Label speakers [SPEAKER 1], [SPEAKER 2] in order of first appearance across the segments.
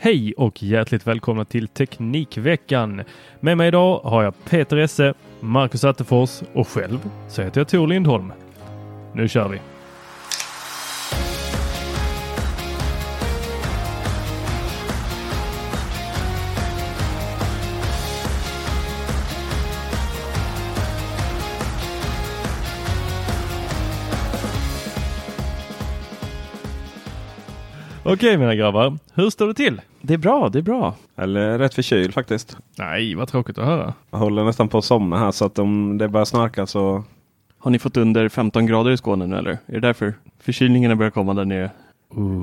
[SPEAKER 1] Hej och hjärtligt välkomna till Teknikveckan. Med mig idag har jag Peter Esse, Marcus Attefors och själv så heter jag Tor Lindholm. Nu kör vi! Okej mina grabbar, hur står det till?
[SPEAKER 2] Det är bra, det är bra. Eller rätt förkyld faktiskt.
[SPEAKER 1] Nej, vad tråkigt att höra.
[SPEAKER 2] Jag håller nästan på att somna här så att om det börjar snarka så...
[SPEAKER 3] Har ni fått under 15 grader i Skåne nu eller? Är det därför förkylningarna börjar komma där nere?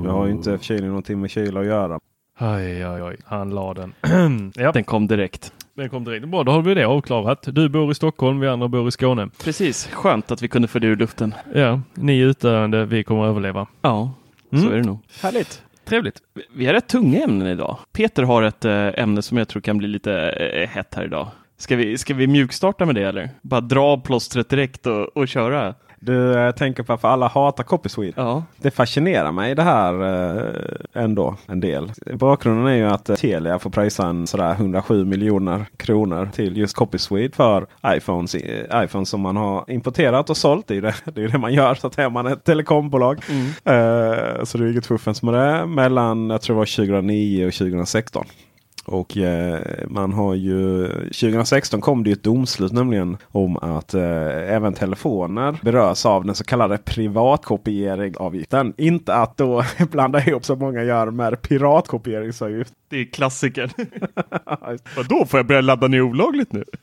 [SPEAKER 2] Jag har ju inte förkylning någonting med kyla att göra.
[SPEAKER 1] Oj, oj, oj, han la den. ja,
[SPEAKER 3] Den kom direkt.
[SPEAKER 1] den kom direkt. Bra, då har vi det avklarat. Du bor i Stockholm, vi andra bor i Skåne.
[SPEAKER 3] Precis, skönt att vi kunde få det ur luften.
[SPEAKER 1] Ja, ni är utdöende, vi kommer att överleva.
[SPEAKER 3] Ja,
[SPEAKER 1] Mm.
[SPEAKER 3] så är det nog.
[SPEAKER 1] Härligt. Trevligt.
[SPEAKER 3] Vi har rätt tunga ämnen idag. Peter har ett äh, ämne som jag tror kan bli lite äh, hett här idag. Ska vi, ska vi mjukstarta med det eller? Bara dra av plåstret direkt och, och köra?
[SPEAKER 2] Du jag tänker på att alla hatar Copyswede.
[SPEAKER 3] Ja,
[SPEAKER 2] Det fascinerar mig det här eh, ändå en del. Bakgrunden är ju att eh, Telia får pröjsa en sådär 107 miljoner kronor till just Copyswede för iPhones, eh, iPhones som man har importerat och sålt. Det är det, det, är det man gör så att är man ett telekombolag. Eh, så det är inget fuffens med det. Mellan jag tror det var 2009 och 2016. Och eh, man har ju 2016 kom det ju ett domslut nämligen om att eh, även telefoner berörs av den så kallade privatkopieringavgiften. Inte att då blanda ihop som många gör med piratkopieringsavgift.
[SPEAKER 3] det är klassikern. Vadå, får jag börja ladda ner olagligt nu?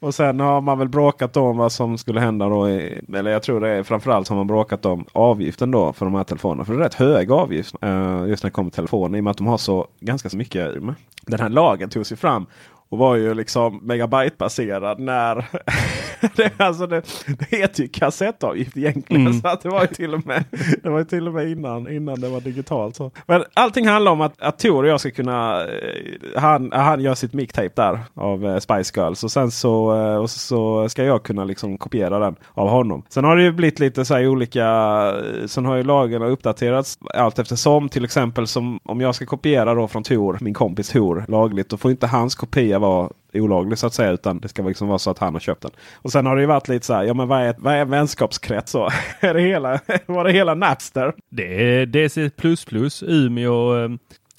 [SPEAKER 2] Och sen har man väl bråkat om vad som skulle hända då. I, eller jag tror det är framförallt har man bråkat om avgiften då för de här telefonerna. För det är rätt hög avgift uh, just när det kommer till telefoner. I och med att de har så ganska så mycket. Den här lagen tog sig fram. Och var ju liksom megabyte-baserad när... det, alltså det, det heter ju kassettavgift egentligen.
[SPEAKER 3] Mm.
[SPEAKER 2] Så att det var ju till och med, det var till och med innan, innan det var digitalt. Så. Men allting handlar om att, att Tor och jag ska kunna... eh, Han, han gör sitt mixtape där av eh, Spice Girls. Och sen så, eh, och så ska jag kunna liksom kopiera den av honom. Sen har det ju blivit lite så här olika... Sen har ju lagen uppdaterats allt eftersom. Till exempel som om jag ska kopiera då från Tor, min kompis Tor, lagligt. Då får inte hans kopia vara olaglig så att säga. Utan det ska liksom vara så att han har köpt den. Och sen har det ju varit lite så här. Ja men vad är, vad är en vänskapskrets? Så? är det hela, var det hela Napster?
[SPEAKER 1] Det är DC++, Umeå eh,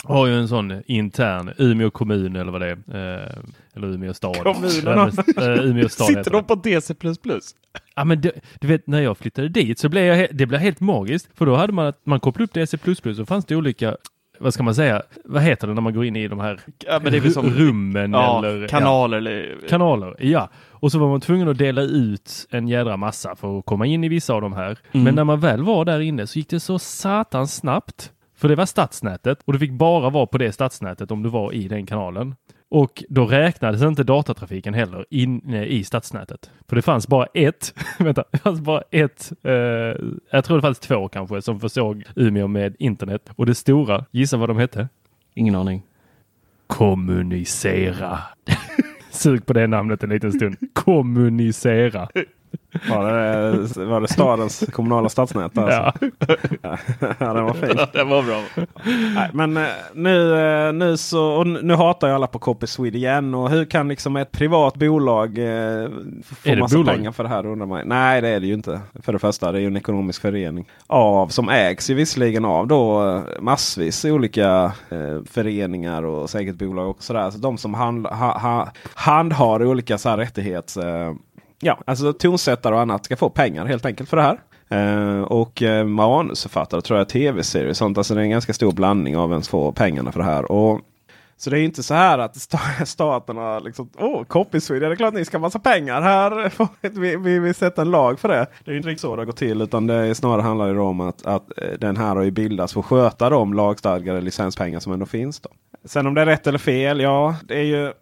[SPEAKER 1] har ju en sån intern Umeå kommun eller vad det är. Eh, eller Umeå stad.
[SPEAKER 2] Kommunerna.
[SPEAKER 1] Eh, Umeå stad
[SPEAKER 3] Sitter de på DC++?
[SPEAKER 1] Ja, men det, du vet, när jag flyttade dit så blev jag, det blev helt magiskt. För då hade man att man kopplade upp DC++ och fanns det olika, vad ska man säga, vad heter det när man går in i de här
[SPEAKER 3] Ja, men det är som
[SPEAKER 1] rummen
[SPEAKER 3] ja,
[SPEAKER 1] eller
[SPEAKER 3] kanaler eller...
[SPEAKER 1] Ja, kanaler? Ja, och så var man tvungen att dela ut en jädra massa för att komma in i vissa av de här.
[SPEAKER 3] Mm.
[SPEAKER 1] Men när man väl var där inne så gick det så satans snabbt. För det var stadsnätet och du fick bara vara på det stadsnätet om du var i den kanalen. Och då räknades inte datatrafiken heller inne i stadsnätet. För det fanns bara ett, vänta, det fanns bara ett, eh, jag tror det fanns två kanske, som försåg Umeå med internet. Och det stora, gissa vad de hette?
[SPEAKER 3] Ingen aning.
[SPEAKER 1] Kommunicera. Sug på det namnet en liten stund. Kommunicera.
[SPEAKER 2] Var det, var det stadens kommunala stadsnät? Alltså?
[SPEAKER 1] Ja.
[SPEAKER 2] ja, den var fin.
[SPEAKER 3] det var bra.
[SPEAKER 2] Nej, men eh, nu, eh, nu, så, och nu hatar ju alla på Copy Swede igen. Och hur kan liksom ett privat bolag eh, få
[SPEAKER 1] Är
[SPEAKER 2] massa
[SPEAKER 1] bolag?
[SPEAKER 2] pengar för det här undrar man. Nej det är det ju inte. För det första det är ju en ekonomisk förening. Av, som ägs ju visserligen av då massvis olika eh, föreningar och säkert bolag och sådär. Så de som hand, ha, ha, handhar olika så här rättighets... Eh, ja, alltså tonsättare och annat ska få pengar helt enkelt för det här. Eh, och uh, manusförfattare tror jag, tv-serier och sånt. Alltså det är en ganska stor blandning av vem som får pengarna för det här. Och, så det är inte så här att sta- staten har liksom, åh, Copyswede, det är klart ni ska ha massa pengar här. vi, vi, vi sätter en lag för det. Det är inte riktigt så det går till. Utan det är snarare handlar det om att, att eh, den här har ju bildats för att sköta de lagstadgade licenspengar som ändå finns. Då. Sen om det är rätt eller fel, ja det är ju,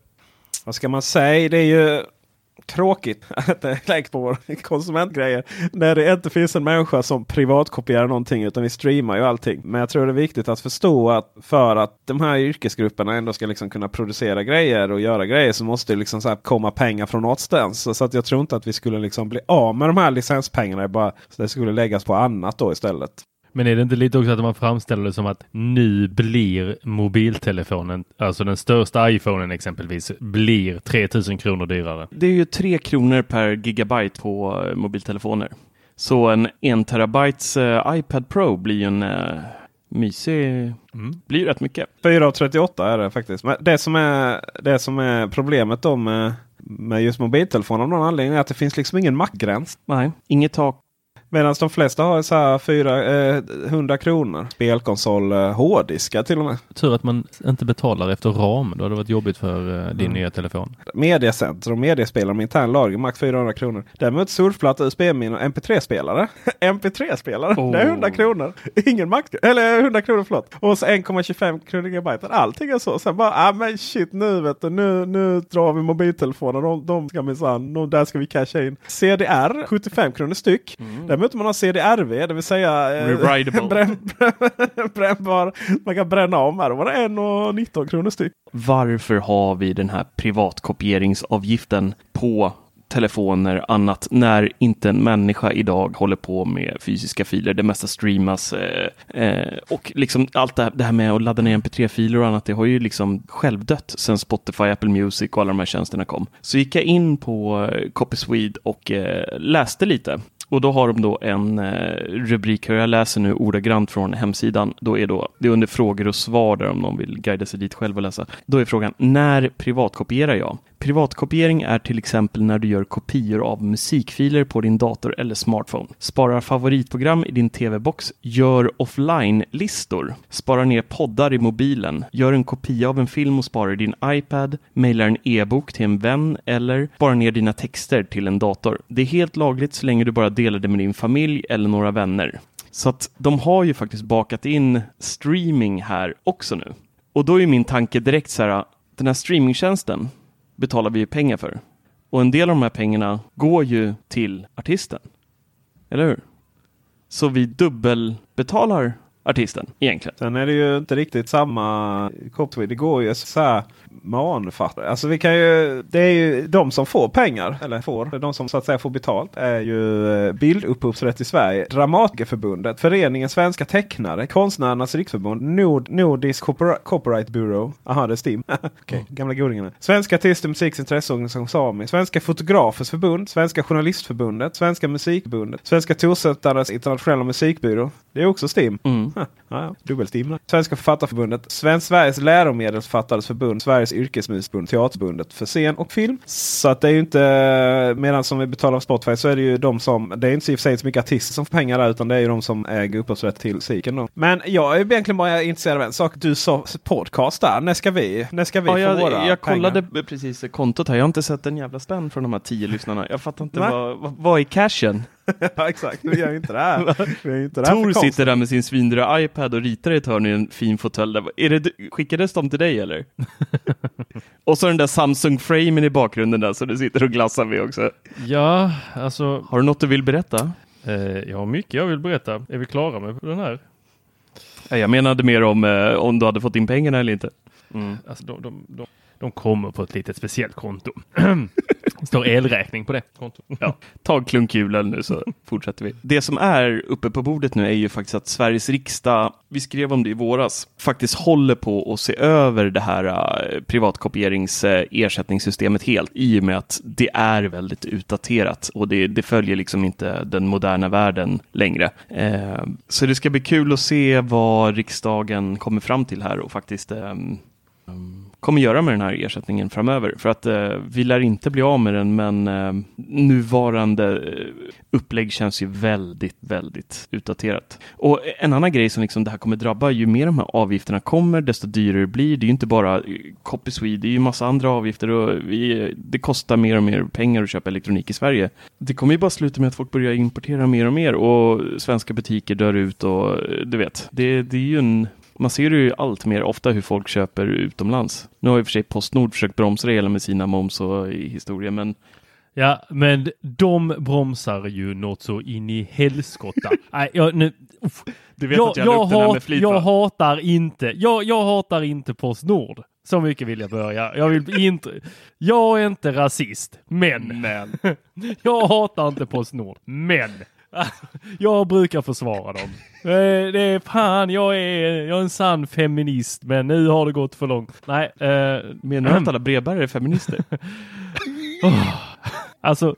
[SPEAKER 2] vad ska man säga, det är ju tråkigt att det läggs på konsumentgrejer. När det inte finns en människa som privatkopierar någonting utan vi streamar ju allting. Men jag tror det är viktigt att förstå att för att de här yrkesgrupperna ändå ska liksom kunna producera grejer och göra grejer så måste det liksom så här komma pengar från någonstans. Så, så att jag tror inte att vi skulle liksom bli av med de här licenspengarna. Bara, så det skulle läggas på annat då istället.
[SPEAKER 1] Men är det inte lite också att man framställer det som att nu blir mobiltelefonen, alltså den största iPhonen exempelvis, blir 3000 kronor dyrare?
[SPEAKER 3] Det är ju 3 kronor per gigabyte på eh, mobiltelefoner. Så en 1 terabytes eh, iPad Pro blir ju en eh, mysig, blir ju rätt mycket.
[SPEAKER 2] 4,38 är det faktiskt. Men det som är, det som är problemet då med, med just mobiltelefoner av någon anledning är att det finns liksom ingen mackgräns.
[SPEAKER 3] Nej, inget tak.
[SPEAKER 2] Medan de flesta har så här 400 kronor. Spelkonsol, eh, hårddiskar till och med.
[SPEAKER 1] Tur att man inte betalar efter ram. Då hade det varit jobbigt för eh, din
[SPEAKER 2] Mm.
[SPEAKER 1] nya telefon.
[SPEAKER 2] Mediacenter och mediespelare med intern lager, max 400 kronor. Däremot surfplatta, USB-minne och MP3-spelare. MP3-spelare, det är 100 kronor. Ingen max, eller 100 kronor förlåt. Och så 1,25 kronor gigabyte. Allting är så. Sen bara, ah, men shit nu vet du, nu, nu drar vi mobiltelefoner. De, de ska minsann, där ska vi casha in. CDR, 75 kronor styck. Däremot man har CDRV, det vill säga eh, bränn, brännbar. Man kan bränna om här. Var det 1,19 kronor styck.
[SPEAKER 3] Varför har vi den här privatkopieringsavgiften på telefoner annat när inte en människa idag håller på med fysiska filer. Det mesta streamas eh, eh, och liksom allt det här, det här med att ladda ner mp3-filer och annat. Det har ju liksom självdött sen Spotify, Apple Music och alla de här tjänsterna kom. Så gick jag in på eh, Copyswede och eh, läste lite. Och då har de då en eh, rubrik här, jag läser nu ordagrant från hemsidan. Då är då, det är under frågor och svar där om någon vill guida sig dit själv och läsa. Då är frågan, när privatkopierar jag? Privatkopiering är till exempel när du gör kopior av musikfiler på din dator eller smartphone. Sparar favoritprogram i din tv-box. Gör offline-listor. Sparar ner poddar i mobilen. Gör en kopia av en film och sparar i din iPad. mejlar en e-bok till en vän eller sparar ner dina texter till en dator. Det är helt lagligt så länge du bara delar det med din familj eller några vänner. Så att de har ju faktiskt bakat in streaming här också nu. Och då är min tanke direkt så här, den här streamingtjänsten betalar vi ju pengar för. Och en del av de här pengarna går ju till artisten. Eller hur? Så vi dubbelbetalar artisten egentligen.
[SPEAKER 2] Sen är det ju inte riktigt samma copy. Det går ju så här manfattare. Alltså vi kan ju, det är ju de som får pengar. Eller får. De som så att säga får betalt. Är ju eh, Bildupphovsrätt i Sverige. Dramatikerförbundet. Föreningen Svenska Tecknare. Konstnärernas riksförbund. Nord, Nordisk Copyri- Copyright Bureau. Aha det är STIM. Okej, gamla godingarna. Svenska Artister och musiks intresseorganisation SAMI. Svenska Fotografers förbund. Svenska Journalistförbundet. Svenska Musikförbundet. Svenska Tonsättares internationella musikbyrå. Det är också STIM.
[SPEAKER 3] Mm.
[SPEAKER 2] Ja, dubbelstim. Svenska Författarförbundet, Svensk Sveriges Läromedelsförfattares förbund, Sveriges Yrkesmusikförbund, Teaterförbundet för scen och film. Så att det är ju inte, medan som vi betalar av Spotify så är det ju de som, det är inte i och för sig så mycket artister som får pengar där utan det är ju de som äger upphovsrätt till musiken. Då. Men jag är egentligen bara intresserad av en sak. Du sa podcast där. När ska vi, när ska vi
[SPEAKER 3] Ja,
[SPEAKER 2] få våra
[SPEAKER 3] jag, jag kollade
[SPEAKER 2] pengar?
[SPEAKER 3] precis kontot här. Jag har inte sett en jävla spänn från de här tio lyssnarna. Jag fattar inte vad, vad är cashen?
[SPEAKER 2] ja, exakt. Vi gör ju inte det här. Vi gör inte det här
[SPEAKER 3] Tor sitter där med sin svindyra iPad och ritar i ett hörn i en fin fåtölj. skickades de till dig eller? och så den där Samsung-framen i bakgrunden där så du sitter och glassar med också.
[SPEAKER 1] Ja, alltså,
[SPEAKER 3] Har du något du vill berätta?
[SPEAKER 1] eh, jag har mycket jag vill berätta. Är vi klara med den här?
[SPEAKER 3] Nej, Jag menade mer om, eh, om du hade fått in pengarna eller inte. Mm.
[SPEAKER 1] Alltså, de, de, de, de kommer på ett litet speciellt konto. Det står elräkning på det kontot.
[SPEAKER 3] Ja, ta en klunk nu så fortsätter vi. Det som är uppe på bordet nu är ju faktiskt att Sveriges riksdag, vi skrev om det i våras, faktiskt håller på att se över det här äh, uh, privatkopierings ersättningssystemet helt i och med att det är väldigt utdaterat och det, det följer liksom inte den moderna världen längre. Eh, så det ska bli kul att se vad riksdagen kommer fram till här och faktiskt ehm, kommer göra med den här ersättningen framöver. För att eh, vi lär inte bli av med den, men eh, nuvarande eh, upplägg känns ju väldigt, väldigt utdaterat. Och en annan grej som liksom det här kommer drabba, ju mer de här avgifterna kommer, desto dyrare blir det. är ju inte bara eh, Copyswede, det är ju massa andra avgifter och vi, det kostar mer och mer pengar att köpa elektronik i Sverige. Det kommer ju bara sluta med att folk börjar importera mer och mer och svenska butiker dör ut och eh, du vet, det, det är ju en man ser ju allt mer ofta hur folk köper utomlands. Nu har ju för sig Postnord försökt bromsa det hela med sina moms och i historia, men
[SPEAKER 1] Ja, men de bromsar ju något så in i helskotta. Nej, jag, nu, uff.
[SPEAKER 3] du vet
[SPEAKER 1] jag,
[SPEAKER 3] att jag
[SPEAKER 1] hat-
[SPEAKER 3] med flit
[SPEAKER 1] jag hatar inte, jag, jag hatar inte Postnord. Så mycket vill jag börja. Jag vill inte, jag är inte rasist, men,
[SPEAKER 3] Men.
[SPEAKER 1] jag hatar inte Postnord, men jag brukar försvara dem. Eh, Det är fan, jag är, jag är en sann feminist, men nu har det gått för långt. Nej, eh,
[SPEAKER 3] Menar du att alla brevbärare är feminister?
[SPEAKER 1] Alltså,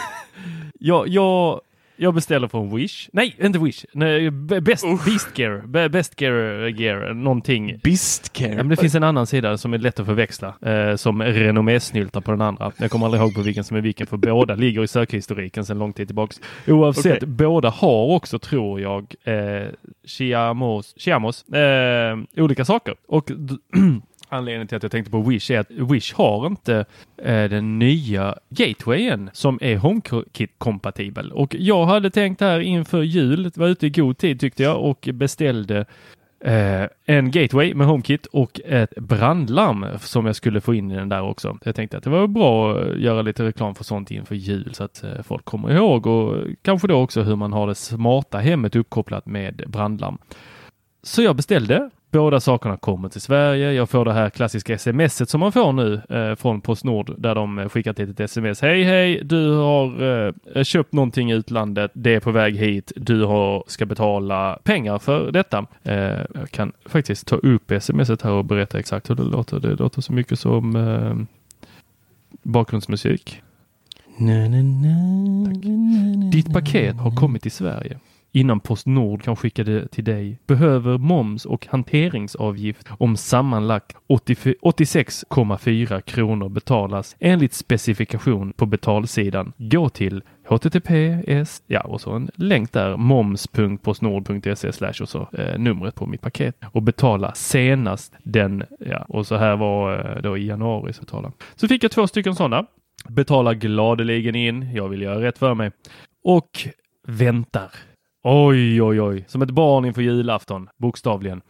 [SPEAKER 1] jag, jag, jag beställer från Wish. Nej, inte Wish. Nej, Best, Beast Gear. Best Gear, Gear, någonting.
[SPEAKER 3] Bistcare?
[SPEAKER 1] Ja, men det finns en annan sida som är lätt att förväxla, eh, som renommésnyltar på den andra. Jag kommer aldrig ihåg på vilken som är vilken, för båda ligger i sökhistoriken sedan lång tid tillbaks. Oavsett,
[SPEAKER 3] Okej.
[SPEAKER 1] båda har också, tror jag, eh, Chiamos, Chiamos eh, olika saker. Och Anledningen till att jag tänkte på Wish är att Wish har inte eh, den nya gatewayen som är HomeKit-kompatibel. Och jag hade tänkt här inför jul, var ute i god tid tyckte jag och beställde eh, en gateway med HomeKit och ett brandlarm som jag skulle få in i den där också. Jag tänkte att det var bra att göra lite reklam för sånt inför jul så att eh, folk kommer ihåg och kanske då också hur man har det smarta hemmet uppkopplat med brandlarm. Så jag beställde. Båda sakerna kommer till Sverige. Jag får det här klassiska smset som man får nu eh, från Postnord där de eh, skickar till ett sms. Hej hej, du har eh, köpt någonting i utlandet. Det är på väg hit. Du har, ska betala pengar för detta. Eh, jag kan faktiskt ta upp smset här och berätta exakt hur det låter. Det låter så mycket som eh, bakgrundsmusik. Ditt paket har kommit till Sverige. Innan Postnord kan skicka det till dig behöver moms och hanteringsavgift om sammanlagt 86,4 kronor betalas enligt specifikation på betalsidan. Gå till https, ja och så en länk där, moms.postnord.se slash och så eh, numret på mitt paket och betala senast den, ja och så här var eh, då i januari så betala. Så fick jag två stycken sådana. Betalar gladeligen in, jag vill göra rätt för mig. Och väntar. Oj, oj, oj. Som ett barn inför julafton, bokstavligen.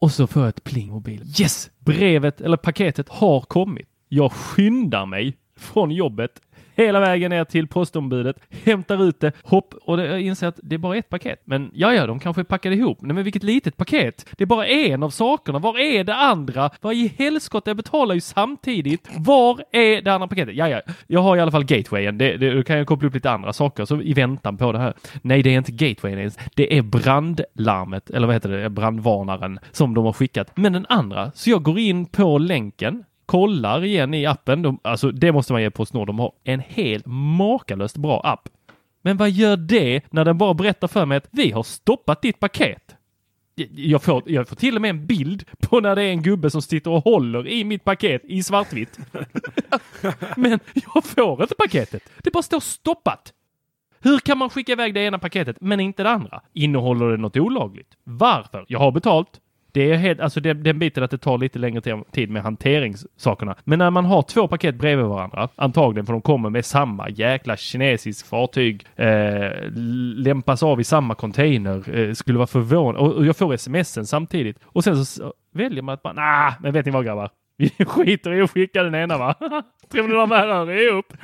[SPEAKER 1] Och så får jag ett pling mobil. Yes! Brevet eller paketet har kommit. Jag skyndar mig från jobbet hela vägen ner till postombudet, hämtar ut det, hopp, och det, jag inser att det är bara ett paket. Men ja, ja, de kanske packade ihop. Nej, men vilket litet paket! Det är bara en av sakerna. Var är det andra? Vad i helskotta? Jag betalar ju samtidigt. Var är det andra paketet? Ja, ja, jag har i alla fall gatewayen. Det, det, då kan jag koppla upp lite andra saker så i väntan på det här. Nej, det är inte gatewayen ens. Det är brandlarmet, eller vad heter det, brandvarnaren som de har skickat. Men den andra, så jag går in på länken kollar igen i appen. De, alltså det måste man ge Postnord. De har en helt makalöst bra app. Men vad gör det när den bara berättar för mig att vi har stoppat ditt paket? Jag får, jag får till och med en bild på när det är en gubbe som sitter och håller i mitt paket i svartvitt. Men jag får inte paketet. Det bara står stoppat. Hur kan man skicka iväg det ena paketet men inte det andra? Innehåller det något olagligt? Varför? Jag har betalt. Det är helt, alltså den, den biten att det tar lite längre tid med hanteringssakerna. Men när man har två paket bredvid varandra, antagligen för de kommer med samma jäkla kinesisk fartyg, eh, lämpas av i samma container, eh, skulle vara förvånad. Och, och jag får smsen samtidigt. Och sen så, så väljer man att bara nah, men vet ni vad grabbar? Vi skiter i att skicka den ena va? Tror ni de här är upp?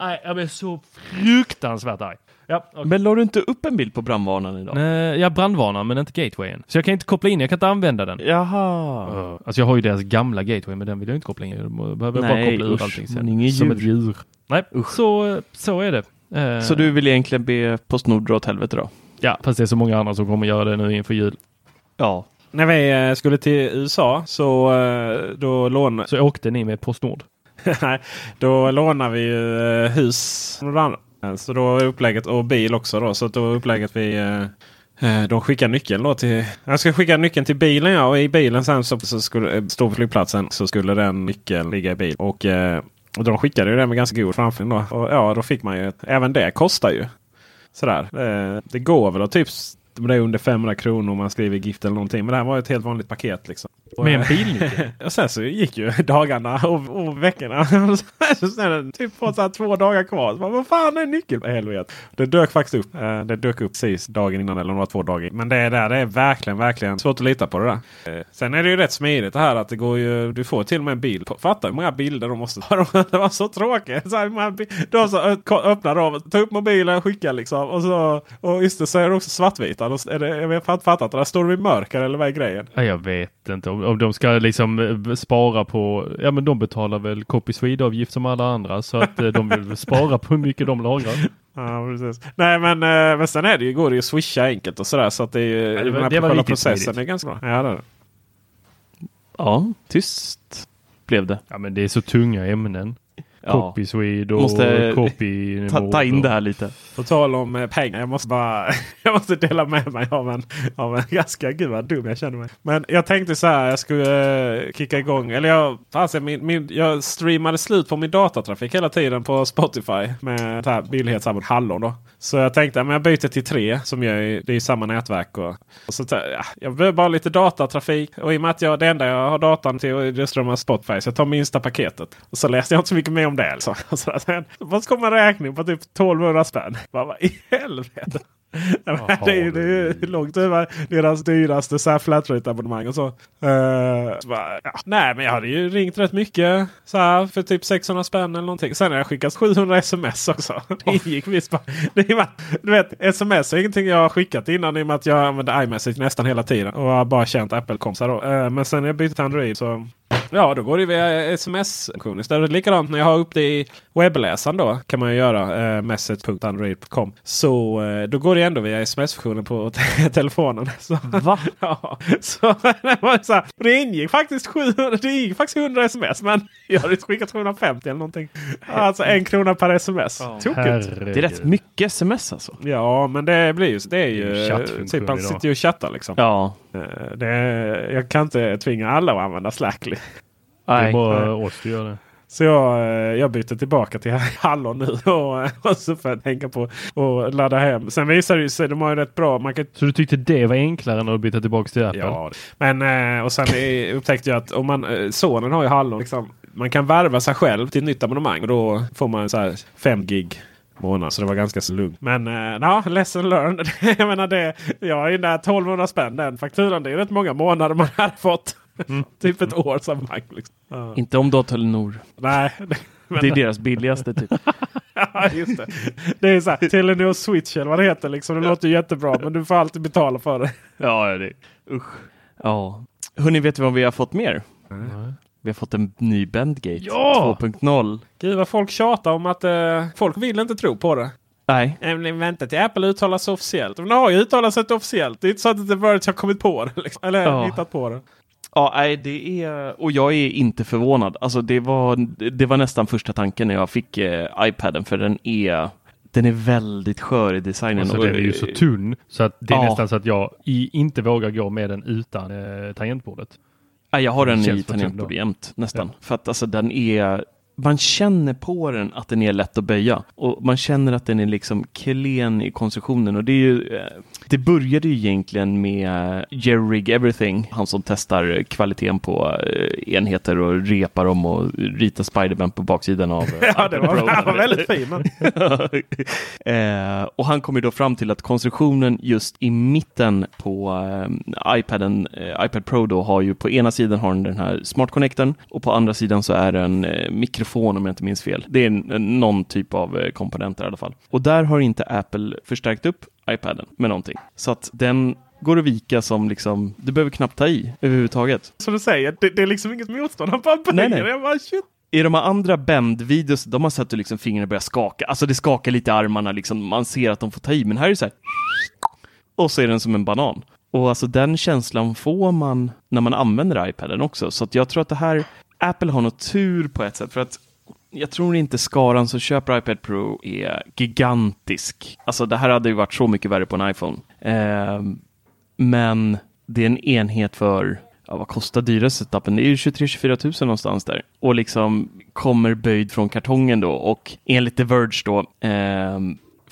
[SPEAKER 1] Nej, jag blir så fruktansvärt arg. Ja, okej.
[SPEAKER 3] Men la du inte upp en bild på brandvarnaren idag?
[SPEAKER 1] Nej, jag brandvarnar men inte gatewayen. Så jag kan inte koppla in, jag kan inte använda den.
[SPEAKER 3] Jaha.
[SPEAKER 1] Uh, alltså jag har ju deras gamla gateway men den vill jag inte koppla in. Jag behöver bara
[SPEAKER 3] Nej,
[SPEAKER 1] koppla ur
[SPEAKER 3] usch,
[SPEAKER 1] allting sen.
[SPEAKER 3] ingen
[SPEAKER 1] Som
[SPEAKER 3] djur.
[SPEAKER 1] ett djur. Nej, så, så är det. Eh,
[SPEAKER 3] Så du vill egentligen be Postnord dra åt helvete då?
[SPEAKER 1] Ja, fast det är så många andra som kommer göra det nu inför jul.
[SPEAKER 3] Ja.
[SPEAKER 2] När vi eh, skulle till USA så eh, då lånade,
[SPEAKER 1] Så åkte ni med Postnord?
[SPEAKER 2] Nej, då lånar vi ju eh, hus. Eh, så då är upplägget och bil också då. Så då är upplägget vi eh, eh, de skickar nyckeln då till... Jag ska skicka nyckeln till bilen ja. Och i bilen sen så, så skulle stå på flygplatsen så skulle den nyckeln ligga i bil. Och, och de skickade ju den med ganska god framförhållning då. Och ja, då fick man ju... Även det kostar ju. Sådär. Det går väl att typ... Det är under 500 kronor om man skriver gift eller någonting. Men det här var ett helt vanligt paket liksom.
[SPEAKER 1] Med en bilnyckel?
[SPEAKER 2] och sen så gick ju dagarna och, och veckorna. så sen, typ på så här två dagar kvar. Så bara, vad fan är nyckeln? Helvete. Det dök faktiskt upp. Eh, Det dök upp precis dagen innan eller var två dagar. Men det är där. Det är verkligen, verkligen svårt att lita på det där. Eh, Sen är det ju rätt smidigt det här att det går ju. Du får till och med en bild. Fatta hur många bilder de måste ha. Det var så tråkigt. Så här, de så öppnar dem, tar upp mobilen, skickar liksom. Och, så, och just det så är det också svartvita. Då är det, jag vet inte fattat. Där står de i mörker eller vad är grejen?
[SPEAKER 1] Ja, jag vet inte om, om de ska liksom eh, spara på, ja men de betalar väl Copy Swede-avgift som alla andra så att eh, de vill spara på hur mycket de lagrar.
[SPEAKER 2] Ja, precis. Nej, men, eh, men sen är det ju, går det ju att swisha enkelt och sådär. Så att det är ju,
[SPEAKER 1] det var-
[SPEAKER 2] den här
[SPEAKER 1] det var
[SPEAKER 2] processen
[SPEAKER 1] smidigt.
[SPEAKER 2] är ganska bra. Ja, det är det.
[SPEAKER 3] Ja, tyst blev det.
[SPEAKER 1] Ja men det är så tunga ämnen.
[SPEAKER 3] Ja.
[SPEAKER 1] Copy Swede och
[SPEAKER 3] Måste
[SPEAKER 1] copy
[SPEAKER 3] Ta, ta in det här lite.
[SPEAKER 2] På tal om eh, pengar. Jag måste bara jag måste dela med mig av en, av en ganska... Gud vad dum jag känner mig. Men jag tänkte så här. Jag skulle eh, kicka igång. Eller jag, alltså, min, min, jag streamade slut på min datatrafik hela tiden på Spotify. Med det här billighetsabonnemang Hallon då. Så jag tänkte att jag byter till tre. Som jag, är- det är samma nätverk. Och, och så, ja, jag behöver bara lite datatrafik. Och i och med att jag, det enda jag har datan till är det strömmar Spotify. Så jag tar minsta paketet. Och så läste jag inte så mycket mer om det. Alltså. Så, sen, vad kommer en räkning på typ 1200 spänn? Vad i helvete? Det, är, det är långt över deras dyraste så här flatrate-abonnemang och så. Eh, så bara, ja. Nej, men jag hade ju ringt rätt mycket så här, för typ 600 spänn eller någonting. Sen har jag skickat 700 sms också. Det gick visst bara. Du vet, sms är ingenting jag har skickat innan i och med att jag använder iMessage nästan hela tiden. Och har bara känt Apple-kompisar då. Eh, men sen när jag bytte till Android så Ja, då går det via sms-funktion istället. Likadant när jag har upp det i webbläsaren då kan man ju göra eh, message.android.com. Så eh, då går det ändå via sms-funktionen på te- telefonen. Så,
[SPEAKER 3] Va?
[SPEAKER 2] ja, så det var så här, det ingick faktiskt 700, det ingick faktiskt 100 sms. Men jag hade skickat 750 eller någonting. Alltså en krona per sms. Tokigt.
[SPEAKER 3] Det är rätt mycket sms alltså.
[SPEAKER 2] Ja, men det blir ju det är
[SPEAKER 1] Det är
[SPEAKER 2] ju typ man
[SPEAKER 1] idag.
[SPEAKER 2] sitter ju och chattar liksom.
[SPEAKER 3] Ja.
[SPEAKER 2] Eh, Det, jag kan inte tvinga alla att använda Slackly.
[SPEAKER 1] Det är
[SPEAKER 3] Nej.
[SPEAKER 1] bara oss du gör det.
[SPEAKER 2] Så jag, eh, jag byter tillbaka till Hallon nu och, och så får jag tänka på att ladda hem. Sen visar det sig, de har ju rätt bra. Man kan,
[SPEAKER 1] Så du tyckte det var enklare än att byta tillbaka till Apple?
[SPEAKER 2] ja, men eh, och sen eh, upptäckte jag att om man, eh, sonen har ju Hallon. Liksom, man kan värva sig själv till ett nytt abonnemang och då får man så här 5 gig månad. Så det var ganska så lugnt. Men eh, ja, lesson learned. jag menar det. Jag är ju där 1200 spänn den fakturan. Det är rätt många månader man har fått. typ ett års abonnemang. Liksom. Ja.
[SPEAKER 3] Inte om du har Telenor.
[SPEAKER 2] Nej. men-
[SPEAKER 3] Det är deras billigaste typ.
[SPEAKER 2] Ja, just det. Det är så här, Telenor Switch eller vad det heter. Liksom. Det låter jättebra men du får alltid betala för det.
[SPEAKER 3] Ja, det Usch. Ja. Hörni, vet du vad vi har fått mer? Vi har fått en ny Bandgate
[SPEAKER 1] Ja!
[SPEAKER 3] 2.0.
[SPEAKER 2] Gud vad folk tjatar om att eh, folk vill inte tro på det.
[SPEAKER 3] Nej,
[SPEAKER 2] men Vänta till Apple uttalar sig officiellt. Men de har ju uttalat sig officiellt. Det är inte så att The Verge har kommit på det. Liksom. Eller
[SPEAKER 3] Ja.
[SPEAKER 2] hittat på det.
[SPEAKER 3] Ja, nej, det är, och jag är inte förvånad. Alltså det var, det var nästan första tanken när jag fick eh, iPaden, för den är, den är väldigt skör i designen.
[SPEAKER 1] Alltså,
[SPEAKER 3] och,
[SPEAKER 1] den är ju så tunn så att det är
[SPEAKER 3] Ja.
[SPEAKER 1] nästan så att jag inte vågar gå med den utan eh, tangentbordet.
[SPEAKER 3] Nej, jag har
[SPEAKER 1] Den
[SPEAKER 3] i
[SPEAKER 1] känns för tung
[SPEAKER 3] tangentbord
[SPEAKER 1] då.
[SPEAKER 3] jämt nästan. För att alltså den är, man känner på den att den är lätt att böja. Och man känner att den är liksom klen i konstruktionen. Och det är ju, eh, det började ju egentligen med Jerry Rig Everything, han som testar kvaliteten på eh, enheter och repar dem och ritar Spiderman på baksidan av
[SPEAKER 2] Ja, det var, han var väldigt fin.
[SPEAKER 3] eh, och han kom ju då fram till att konstruktionen just i mitten på eh, iPaden, eh, iPad Pro då har ju på ena sidan har den den här Smart Connectorn och på andra sidan så är det en eh, mikrofon om jag inte minns fel. Det är någon typ av eh, komponenter i alla fall. Och där har inte Apple förstärkt upp iPaden med någonting. Så att den går att vika som liksom, du behöver knappt ta i överhuvudtaget.
[SPEAKER 2] Som du säger, det, det är liksom inget motstånd. Han bara böjer.
[SPEAKER 3] Nej, nej.
[SPEAKER 2] Jag bara, shit.
[SPEAKER 3] I de här andra bänd-videos, de har sett hur liksom fingrarna börjar skaka. Alltså det skakar lite i armarna, liksom. man ser att de får ta i. Men här är det så här. Och så är den som en banan. Och alltså den känslan får man när man använder iPaden också. Så att jag tror att det här, Apple har nog tur på ett sätt. För att jag tror inte skaran som köper iPad Pro är gigantisk. Alltså det här hade ju varit så mycket värre på en iPhone. Eh, men det är en enhet för ja, vad kostar dyraste setupen? Det är ju 23-24 tusen någonstans där. Och liksom kommer böjd från kartongen då och enligt The Verge då eh,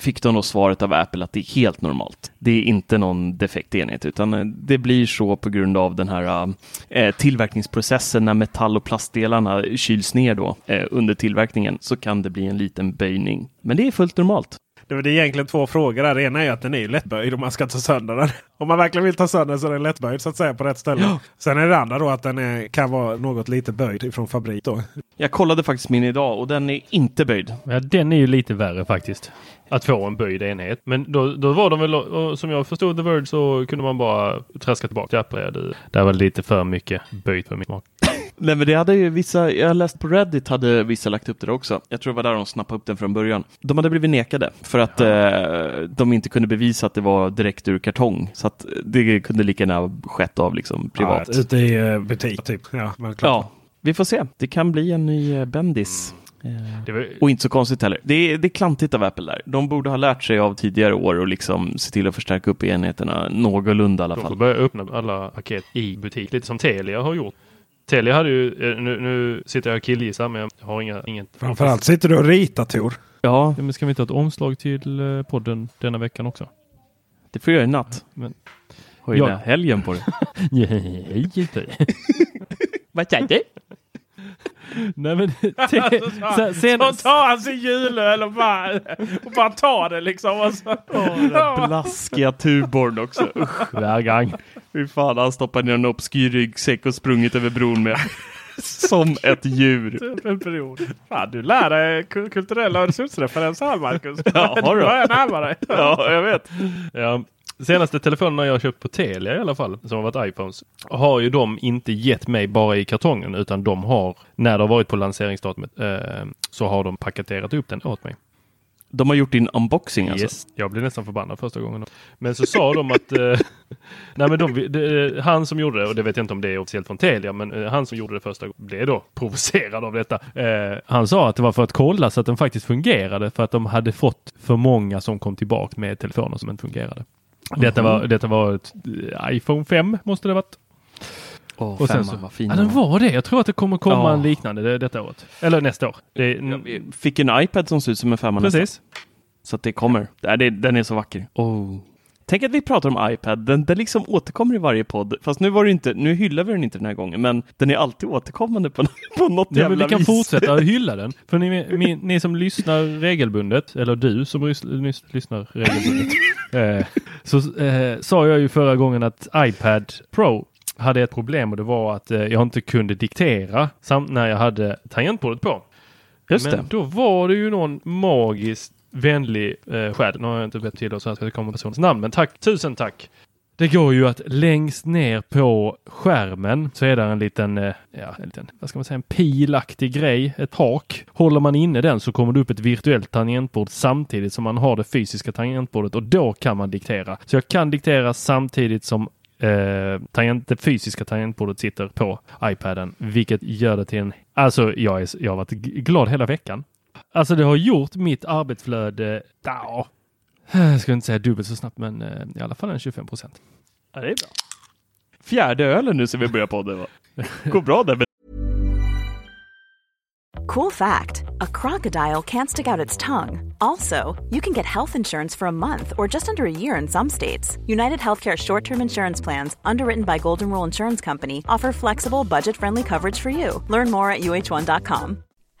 [SPEAKER 3] fick de då svaret av Apple att det är helt normalt. Det är inte någon defekt enhet utan eh, det blir så på grund av den här eh, tillverkningsprocessen när metall och plastdelarna kyls ner då eh, under tillverkningen så kan det bli en liten böjning. Men det är fullt normalt.
[SPEAKER 2] Det är egentligen två frågor. Det ena är att den är ju lättböjd om man ska ta sönder den. Om man verkligen vill ta sönder den så är den lättböjd så att säga på rätt ställe.
[SPEAKER 3] Ja.
[SPEAKER 2] Sen är det andra då att den är, kan vara något lite böjd från fabrik. Då.
[SPEAKER 3] Jag kollade faktiskt min idag och den är inte böjd.
[SPEAKER 1] Ja, den är ju lite värre faktiskt. Att få en böjd enhet. Men då, då var de väl, som jag förstod The Verge så kunde man bara traska tillbaka. Ja, det, det var lite för mycket böjt för min smak.
[SPEAKER 3] Nej men det hade ju vissa, jag har läst på Reddit hade vissa lagt upp det också. Jag tror det var där de snappade upp den från början. De hade blivit nekade för att eh, de inte kunde bevisa att det var direkt ur kartong. Så att det kunde lika gärna skett av liksom privat.
[SPEAKER 2] Ja, ute i eh, butik typ. Ja.
[SPEAKER 3] Ja, vi får se. Det kan bli en ny eh, Bendis.
[SPEAKER 1] Det var,
[SPEAKER 3] Och inte så konstigt heller. Det är, det är klantigt av Apple där. De borde ha lärt sig av tidigare år och liksom se till att förstärka upp enheterna någorlunda i alla
[SPEAKER 1] de får
[SPEAKER 3] fall.
[SPEAKER 1] börja öppna alla paket i butik. Lite som Telia har gjort. Telia hade ju, eh, nu, nu sitter jag och killgissar men jag har inga, inget.
[SPEAKER 2] Framförallt sitter du och ritar Tor.
[SPEAKER 3] Ja,
[SPEAKER 1] Ja, men ska vi inte ha ett omslag till eh, podden denna veckan också?
[SPEAKER 3] det får jag göra i natt.
[SPEAKER 1] Men,
[SPEAKER 3] Har ju
[SPEAKER 1] Ja.
[SPEAKER 3] helgen på det.
[SPEAKER 1] nej, inte.
[SPEAKER 3] Vad säger du?
[SPEAKER 1] Nej men, te, sen,
[SPEAKER 2] Så tar han sin julöl och bara, och bara tar det liksom. Och så.
[SPEAKER 3] Blaskiga Tuborg också. Usch,
[SPEAKER 1] Värgang.
[SPEAKER 3] fy fan, han stoppar ner en obskyr ryggsäck och sprungit över bron med. Som ett djur.
[SPEAKER 2] En period. Fan, du lär dig ku- kulturella Öresundsreferenser här Marcus.
[SPEAKER 3] Ja, har
[SPEAKER 2] du? börjar närma dig.
[SPEAKER 3] Ja, jag vet.
[SPEAKER 1] Ja, senaste telefonerna jag köpt på Telia i alla fall, som har varit iPhones, har ju de inte gett mig bara i kartongen utan de har, när det har varit på lanseringsdatumet, eh, så har de paketerat upp den åt mig.
[SPEAKER 3] De har gjort din unboxing alltså.
[SPEAKER 1] Yes. Jag blev nästan förbannad första gången. Men så sa de att eh, nej, men de, det, han som gjorde det, och det vet jag inte om det är officiellt från Telia, men eh, han som gjorde det första gången blev då provocerad av detta. Eh, han sa att det var för att kolla så att den faktiskt fungerade för att de hade fått för många som kom tillbaka med telefoner som inte fungerade. Detta var, detta var ett eh, iPhone 5 måste det ha varit.
[SPEAKER 3] Åh,
[SPEAKER 1] Och sen så-
[SPEAKER 3] vad fin
[SPEAKER 1] Ja, den var det. Jag tror att det kommer komma
[SPEAKER 3] Ja.
[SPEAKER 1] en liknande det, detta året. Eller nästa år. Det,
[SPEAKER 3] Fick en iPad som ser ut som en femma nästan.
[SPEAKER 1] precis.
[SPEAKER 3] Så att det kommer. Det, det, den är så vacker. Oh. Tänk att vi pratar om iPad. Den, den liksom återkommer i varje podd. Fast nu var det inte, nu hyllar vi den inte den här gången. Men den är alltid återkommande på, på något
[SPEAKER 1] Ja,
[SPEAKER 3] jävla
[SPEAKER 1] vi kan
[SPEAKER 3] vis.
[SPEAKER 1] fortsätta hylla den. För ni, ni, ni som lyssnar regelbundet, eller du som lyssnar regelbundet, eh, så eh, sa jag ju förra gången att iPad Pro hade ett problem och det var att eh, jag inte kunde diktera samt när jag hade tangentbordet på.
[SPEAKER 3] Just
[SPEAKER 1] Men
[SPEAKER 3] det.
[SPEAKER 1] då var det ju någon magiskt vänlig eh, själ. Nu har jag inte bett till oss så att det kommer personens namn, men tack, tusen tack. Det går ju att längst ner på skärmen så är det en liten, eh, ja, en liten, vad ska man säga, en pilaktig grej, ett hak. Håller man inne den så kommer det upp ett virtuellt tangentbord samtidigt som man har det fysiska tangentbordet och då kan man diktera. Så jag kan diktera samtidigt som eh, tangent, det fysiska tangentbordet sitter på iPaden, vilket gör det till en, alltså jag, är, jag har varit glad hela veckan. Alltså det har gjort mitt arbetsflöde, ja, jag ska inte säga dubbelt så snabbt, men eh, i alla fall en 25 procent.
[SPEAKER 3] Ja, det är bra. Fjärde ölen nu som vi börjar podden va? Går bra där.
[SPEAKER 4] Cool fact a crocodile can't stick out its tongue. Also, you can get health insurance for a month or just under a year in some states. United Healthcare short term insurance plans, underwritten by Golden Rule Insurance Company, offer flexible, budget friendly coverage for you. Learn more at uh1.com.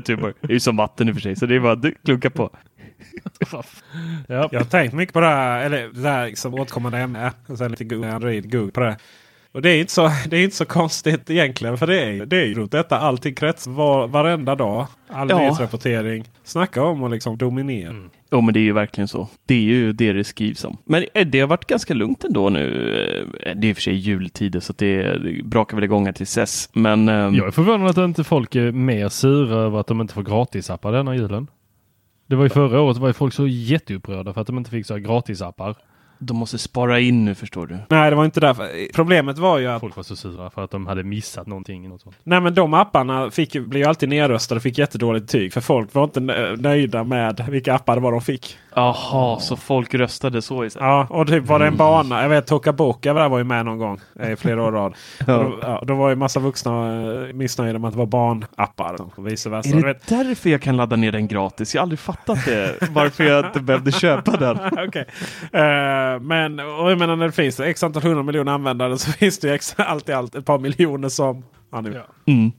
[SPEAKER 3] Typ, det är ju som vatten i och för sig, så det är bara att klunka på.
[SPEAKER 1] Ja.
[SPEAKER 2] Jag har tänkt mycket på det här, eller det här liksom återkommande ämne. Och sen lite Google, Android, Google på det. Och det är inte så, det är inte så konstigt egentligen. För det är, det är ju runt detta allting krets var, varenda dag. All
[SPEAKER 3] Ja.
[SPEAKER 2] nyhetsrapportering. Snacka om att liksom dominera.
[SPEAKER 3] Jo, men det är ju verkligen så. Det är ju det det skrivs om. Men eh, det har varit ganska lugnt ändå nu. Eh, Det är i och för sig jultider så det det brakar väl igång här till ses. Men ehm,
[SPEAKER 1] Jag är förvånad att inte folk är mer sura över att de inte får gratisappar denna julen. Det var ju förra året var ju folk så jätteupprörda för att de inte fick så här gratisappar.
[SPEAKER 3] De måste spara in nu förstår du.
[SPEAKER 2] Nej, det var inte därför. Problemet var ju att
[SPEAKER 1] Folk var så sura för att de hade missat någonting. Något sånt.
[SPEAKER 2] Nej men de apparna fick, blev ju alltid nedröstade och fick jättedåligt betyg. För folk var inte nö- nöjda med vilka appar det var de fick.
[SPEAKER 3] Jaha, så folk röstade så istället?
[SPEAKER 2] Ja, och typ var det en bana. Jag vet Toka Boka där var ju med någon gång i flera år rad.
[SPEAKER 3] Ja.
[SPEAKER 2] Och Då, ja, då var ju massa vuxna eh, missnöjda med att det var barnappar och vice versa.
[SPEAKER 3] Är det
[SPEAKER 2] vet-
[SPEAKER 3] därför jag kan ladda ner den gratis? Jag har aldrig fattat det. Varför jag inte behövde köpa den.
[SPEAKER 2] Okej. Eh, men och jag menar när det finns x antal hundra miljoner användare så finns det ju ex, allt i allt ett par miljoner som... Ja, nu.
[SPEAKER 1] Ja.
[SPEAKER 3] Mm.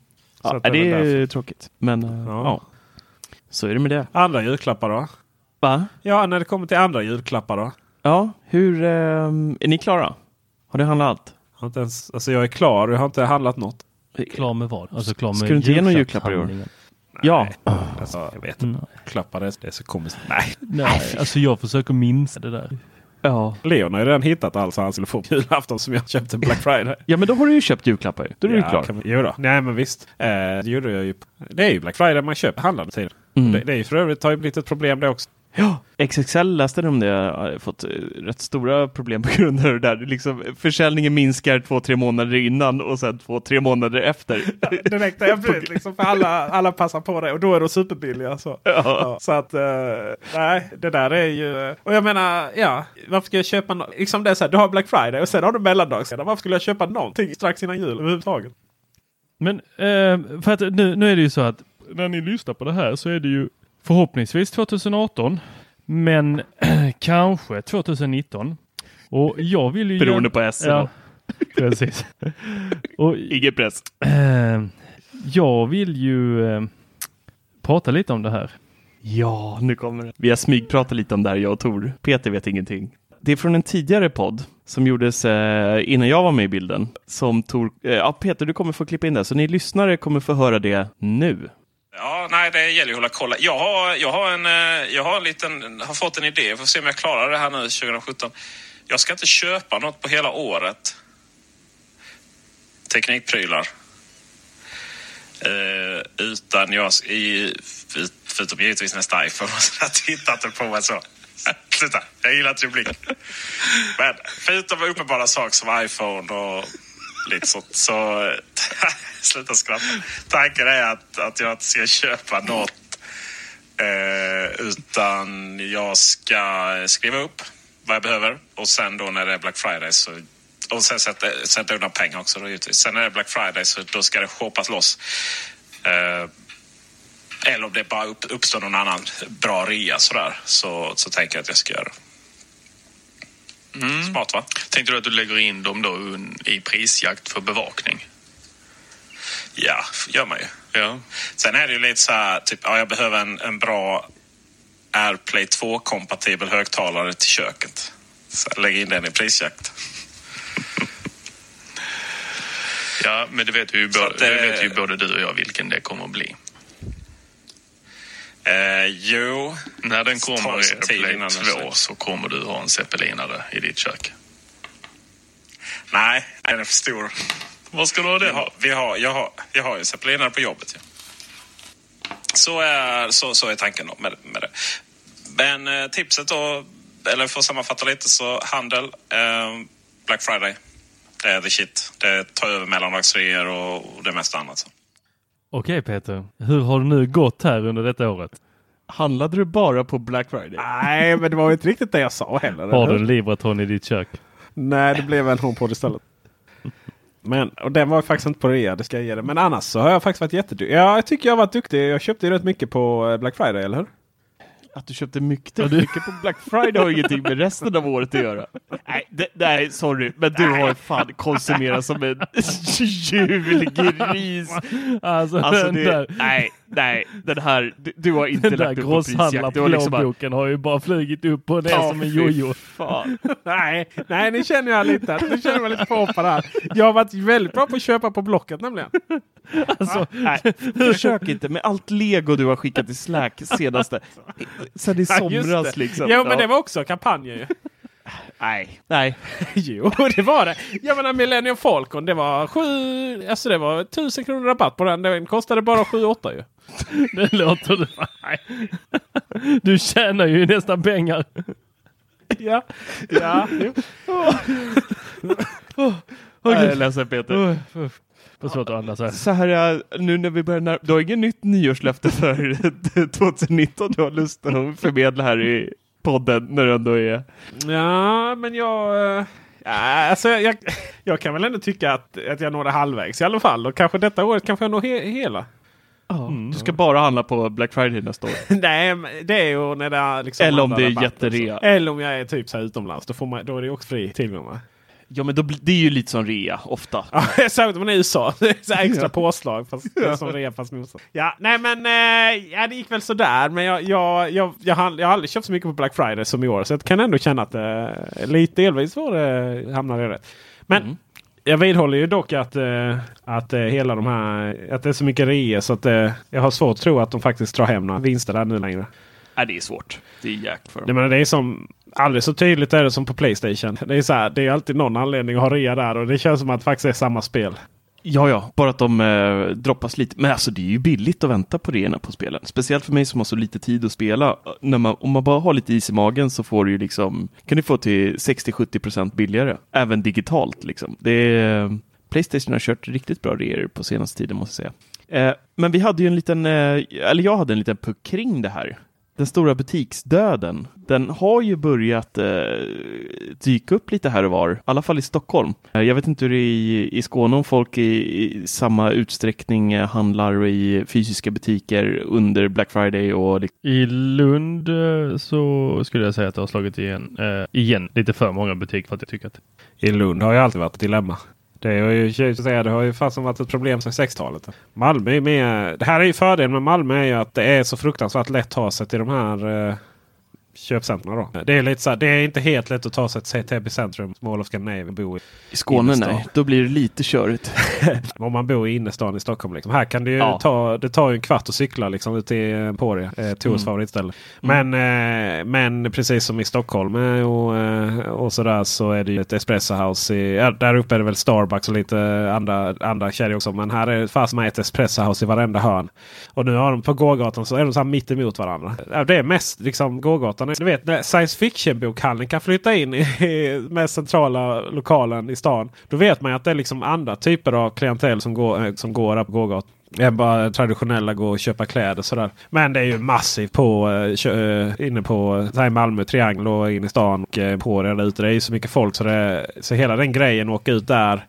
[SPEAKER 2] Så
[SPEAKER 3] Ja,
[SPEAKER 2] det är
[SPEAKER 3] det är
[SPEAKER 2] därför.
[SPEAKER 3] tråkigt. Men eh,
[SPEAKER 2] Ja.
[SPEAKER 3] ja. så är det med det.
[SPEAKER 2] Andra julklappar då?
[SPEAKER 3] Va?
[SPEAKER 2] Ja, när det kommer till andra julklappar då?
[SPEAKER 3] Ja, hur ehm, är ni klara? Har du handlat allt?
[SPEAKER 2] Jag, har inte ens, alltså jag är klar, jag har inte handlat något.
[SPEAKER 1] Klar med vad? Alltså klar med
[SPEAKER 3] Ska du inte ge någon julklappar i år? Ja.
[SPEAKER 2] Alltså, jag vet inte. Klappar det, det är så komiskt. Nej.
[SPEAKER 1] Nej, alltså jag försöker minska det där.
[SPEAKER 3] Ja.
[SPEAKER 2] Leon har ju redan hittat allt han skulle få på julafton som jag köpte Black Friday.
[SPEAKER 3] ja, men då har du ju köpt julklappar. ju. Då är du klar.
[SPEAKER 2] vi, jo då. Nej men visst. Eh, det gjorde jag ju. Det är ju Black Friday man köper handlade till.
[SPEAKER 3] Mm.
[SPEAKER 2] Det, det är ju för övrigt har ju blivit ett problem det också.
[SPEAKER 3] Ja, XXL läste om det? Har fått eh, rätt stora problem på grund av det där. Liksom, försäljningen minskar två, tre månader innan och sen två, tre månader efter.
[SPEAKER 2] Direkt efter liksom, för alla, alla passar på det och då är de superbilliga. Så,
[SPEAKER 3] Ja.
[SPEAKER 2] ja, så att eh, nej, det där är ju... Och jag menar, ja, varför ska jag köpa no liksom det är så här, Du har Black Friday och sen har du mellandagssedan. Varför skulle jag köpa någonting strax innan jul överhuvudtaget?
[SPEAKER 1] Men eh, för att nu, nu är det ju så att när ni lyssnar på det här så är det ju förhoppningsvis 2018 men kanske 2019. Och jag vill ju...
[SPEAKER 3] Beroende på S
[SPEAKER 1] Ja, precis. Och,
[SPEAKER 3] Ingen press.
[SPEAKER 1] eh, jag vill ju eh, prata lite om det här.
[SPEAKER 3] Ja, nu kommer det. Vi har smygpratat lite om det här, jag och Tor. Peter vet ingenting. Det är från en tidigare podd som gjordes eh, innan jag var med i bilden. Som Tor, eh, ja, Peter, du kommer få klippa in det, så ni lyssnare kommer få höra det nu.
[SPEAKER 5] Ja, nej, det gäller ju att hålla koll. Jag har, jag har, en, eh, jag har, en liten, har fått en idé. Får se om jag klarar det här nu 2017. Jag ska inte köpa något på hela året. Teknikprylar. Eh, utan jag, i, förutom givetvis nästa iPhone, jag titta inte på mig så. Sluta, jag gillar inte din blick. Men förutom uppenbara saker som iPhone och lite sånt. Så sluta skratta. Tanken är att, att jag inte ska köpa något. Eh, utan jag ska skriva upp vad jag behöver. Och sen då när det är Black Friday så och sen sätta, sätta undan pengar också då givetvis. Sen när det är Black Friday så då ska det shoppas loss. Eh, eller om det bara upp, uppstår någon annan bra rea sådär. Så, så tänker jag att jag ska göra det. Smart va?
[SPEAKER 6] Tänkte du att du lägger in dem då i prisjakt för bevakning?
[SPEAKER 5] Ja, gör man ju.
[SPEAKER 6] Ja.
[SPEAKER 5] Sen är det ju lite så här, typ, ja, jag behöver en, en bra AirPlay 2-kompatibel högtalare till köket. Så lägger in den i prisjakt.
[SPEAKER 6] Ja, men det vet, ju både,
[SPEAKER 5] att det-
[SPEAKER 6] vet ju både du och jag vilken det kommer att bli.
[SPEAKER 5] Eh, jo,
[SPEAKER 6] När den kommer i AirPlay
[SPEAKER 5] innan den
[SPEAKER 6] 2
[SPEAKER 5] släpps.
[SPEAKER 6] så kommer du ha en zeppelinare i ditt kök.
[SPEAKER 5] nej, den är för stor.
[SPEAKER 6] Vad ska du ha
[SPEAKER 5] har, vi har, jag, har, jag har ju zeppelinare på jobbet. Ja. Så, är, så, så är tanken då med, med det. Men eh, tipset då, eller för att sammanfatta lite så handel, eh, Black Friday. Det är the shit. Det tar över mellandagsreor och, och det mesta annat. Så.
[SPEAKER 1] Okej Peter, hur har det nu gått här under detta året?
[SPEAKER 3] Handlade du bara på Black Friday?
[SPEAKER 2] Nej, men det var inte riktigt det jag sa heller.
[SPEAKER 1] Har du en Livraton i ditt kök?
[SPEAKER 2] Nej, det blev väl hon på det istället. Men, och den var ju faktiskt inte på rea, det ska jag ge det. Men annars så har jag faktiskt varit jätteduktig. Ja, jag tycker jag har varit duktig. Jag köpte ju rätt mycket på eh, Black Friday, eller hur?
[SPEAKER 3] Att du köpte mycket, mycket på Black Friday har ingenting med resten av året att göra. Nej, det, nej sorry, men du har fan konsumerat som en julgris.
[SPEAKER 1] Alltså,
[SPEAKER 3] Alltså, det,
[SPEAKER 1] där,
[SPEAKER 3] nej, nej, den här, du, du har inte
[SPEAKER 1] den
[SPEAKER 3] lagt upp på prisjakt. Har liksom bara,
[SPEAKER 1] har ju bara flugit upp och ner
[SPEAKER 3] Ja,
[SPEAKER 1] som en jojo.
[SPEAKER 2] nej, nej, nu känner jag lite. Nu känner jag lite påhoppad här. Jag har varit väldigt bra på att köpa på Blocket nämligen.
[SPEAKER 1] Alltså,
[SPEAKER 3] Nej, försök inte med allt lego du har skickat i Slack senaste, sen i somras liksom.
[SPEAKER 2] Jo, men
[SPEAKER 3] Ja.
[SPEAKER 2] det var också kampanjer ju.
[SPEAKER 3] Nej, nej.
[SPEAKER 2] jo, det var det. Jag menar Millennium Falcon, det var sju, alltså det var tusen kronor rabatt på den. Den kostade bara 7-8 ju.
[SPEAKER 1] det låter du. Nej. Du tjänar ju nästan pengar.
[SPEAKER 2] Ja, ja. Jo.
[SPEAKER 3] Okay. Jag är ledsen Peter.
[SPEAKER 1] Det är svårt att andas här.
[SPEAKER 3] Så här, är- nu när vi börjar när... Du har inget nytt nyårslöfte för 2019 du har lust att förmedla här i podden när du ändå är...
[SPEAKER 2] Ja, men jag... eh, Ja, alltså jag, jag kan väl ändå tycka att, att jag nådde halvvägs i alla fall. Och kanske detta året kanske jag når he hela.
[SPEAKER 3] Du ska bara handla på Black Friday nästa år.
[SPEAKER 2] Nej, det är ju när det är liksom
[SPEAKER 3] Eller om det är jätterea.
[SPEAKER 2] Eller om jag är typ så här utomlands. Då, får man, då är det också fri tillgång va?
[SPEAKER 3] Ja men då, blir- det är ju lite som rea ofta.
[SPEAKER 2] Ja, särskilt om man är i USA. Det är extra påslag. Fast är som rea fast motsatt. Ja, nej men eh, ja, det gick väl sådär. Men jag, jag, jag, jag, hann- jag har aldrig köpt så mycket på Black Friday som i år. Så jag kan ändå känna att eh, lite delvis var det hamnade rätt. Men
[SPEAKER 3] Mm.
[SPEAKER 2] jag vidhåller ju dock att, eh, att eh, hela de här, att det är så mycket rea så att eh, jag har svårt att tro att de faktiskt drar hem några vinster där nu längre.
[SPEAKER 3] Nej det är svårt. Det är jäkt för dem.
[SPEAKER 2] Jag menar, det är som aldrig så tydligt är det som på Playstation. Det är, så här, det är alltid någon anledning att ha rea där och det känns som att det faktiskt är samma spel.
[SPEAKER 3] Ja, ja, bara att de eh, droppas lite. Men alltså det är ju billigt att vänta på reorna på spelen. Speciellt för mig som har så lite tid att spela. När man, om man bara har lite is i magen så får du ju liksom, kan du få till 60-70% billigare. Även digitalt liksom. Det är, Playstation har kört riktigt bra reor på senaste tiden måste jag säga. Eh, men vi hade ju en liten, eh, eller jag hade en liten puck kring det här den stora butiksdöden, den har ju börjat eh, dyka upp lite här och var, i alla fall i Stockholm. Eh, jag vet inte hur det är i, i Skåne om folk i, i samma utsträckning eh, handlar i fysiska butiker under Black Friday och
[SPEAKER 1] I Lund eh, så skulle jag säga att det har slagit igen, eh, igen lite för många butiker för att jag tycker att
[SPEAKER 2] I Lund har ju alltid varit ett dilemma. Det har ju, säga, det har ju fasen varit ett problem sedan 60-talet. Malmö är med, det här är ju fördelen med Malmö är ju att det är så fruktansvärt lätt att ta sig till de här eh, eh, köpcentren. Då. Det är lite så här, det är inte helt lätt att ta sig till Täby centrum, Mall of Scandinavia, bo i.
[SPEAKER 3] I Skåne nej, då blir det lite körigt.
[SPEAKER 2] Om man bor i innerstan i Stockholm. Liksom. Här kan det ju ja. ta, det tar ju en kvart att cykla liksom, ut till Emporia, eh, Tors mm. favoritställe. Mm. Men, eh, men precis som i Stockholm eh, och, eh, och sådär så är det ju ett espresso house. I, ja, där uppe är det väl Starbucks och lite andra, andra kedjor också. Men här är fast med ett espresso house i varenda hörn. Och nu har de på gågatan så är de så här mitt emot varandra. Det är mest liksom gågatan du vet när science fiction-bokhandeln kan flytta in i mest centrala lokalen i stan. Då vet man ju att det är liksom andra typer av klientel som går, eh, som går där på gågatan än bara traditionella gå och köpa kläder. Sådär. Men det är ju massivt på äh, inne på här Malmö Triangel och in i stan. Och på det där ute. Det är ju så mycket folk så, det, så hela den grejen åka ut där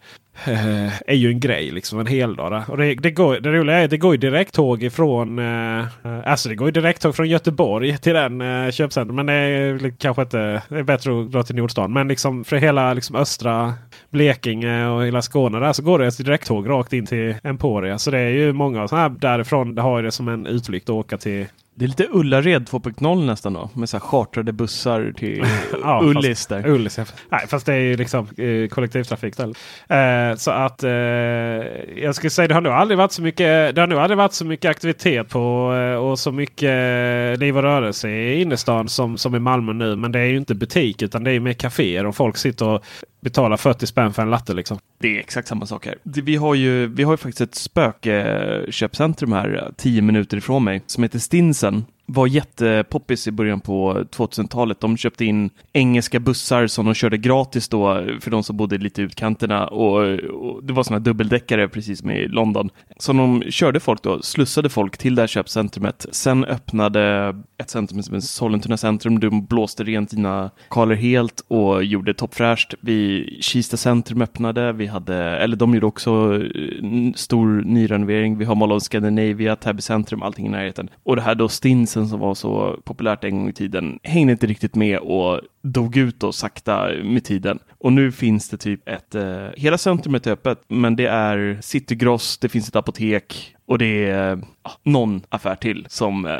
[SPEAKER 2] eh, är ju en grej. Liksom en hel dag. Och det, det, går, det roliga är att det går direkttåg ifrån eh, eh, alltså det går direkttåg från Göteborg till den eh, köpcentrum. Men det är kanske inte det är bättre att dra till Nordstan. Men liksom för hela liksom, östra Blekinge och hela Skåne där så går det ett direkttåg rakt in till Emporia. Så det är ju många sådana här därifrån det har det som en utflykt att åka till
[SPEAKER 3] det är lite Ullared 2.0 nästan då. Med så här chartrade bussar till ja, Ullis där.
[SPEAKER 2] Ullis, nej, fast det är ju liksom eh, kollektivtrafik. Eh, så att eh, jag skulle säga det har nog aldrig varit så mycket. Det har nog aldrig varit så mycket aktivitet på eh, och så mycket eh, liv och rörelse i innerstan som, som i Malmö nu. Men det är ju inte butik utan det är mer kaféer och folk sitter och betala 40 spänn för en latte liksom.
[SPEAKER 3] Det är exakt samma sak här. Vi har ju, vi har ju faktiskt ett spökköpcentrum här 10 minuter ifrån mig som heter Stinsen var jättepoppis i början på 2000-talet. De köpte in engelska bussar som de körde gratis då för de som bodde lite i utkanterna och, och det var sådana dubbeldäckare precis som i London. Så de körde folk då, slussade folk till det här köpcentrumet. Sen öppnade ett centrum som är Sollentuna centrum. De blåste rent dina kalor helt och gjorde toppfräscht. Vi Kista centrum öppnade. Vi hade, eller de gjorde också eh, stor nyrenovering. Vi har Mall of Scandinavia, Täby centrum, allting i närheten. Och det här då Stinsen som var så populärt en gång i tiden hängde inte riktigt med och dog ut då sakta med tiden. Och nu finns det typ ett, eh, hela centrumet är öppet, men det är Citygross, det finns ett apotek och det är eh, någon affär till som, eh,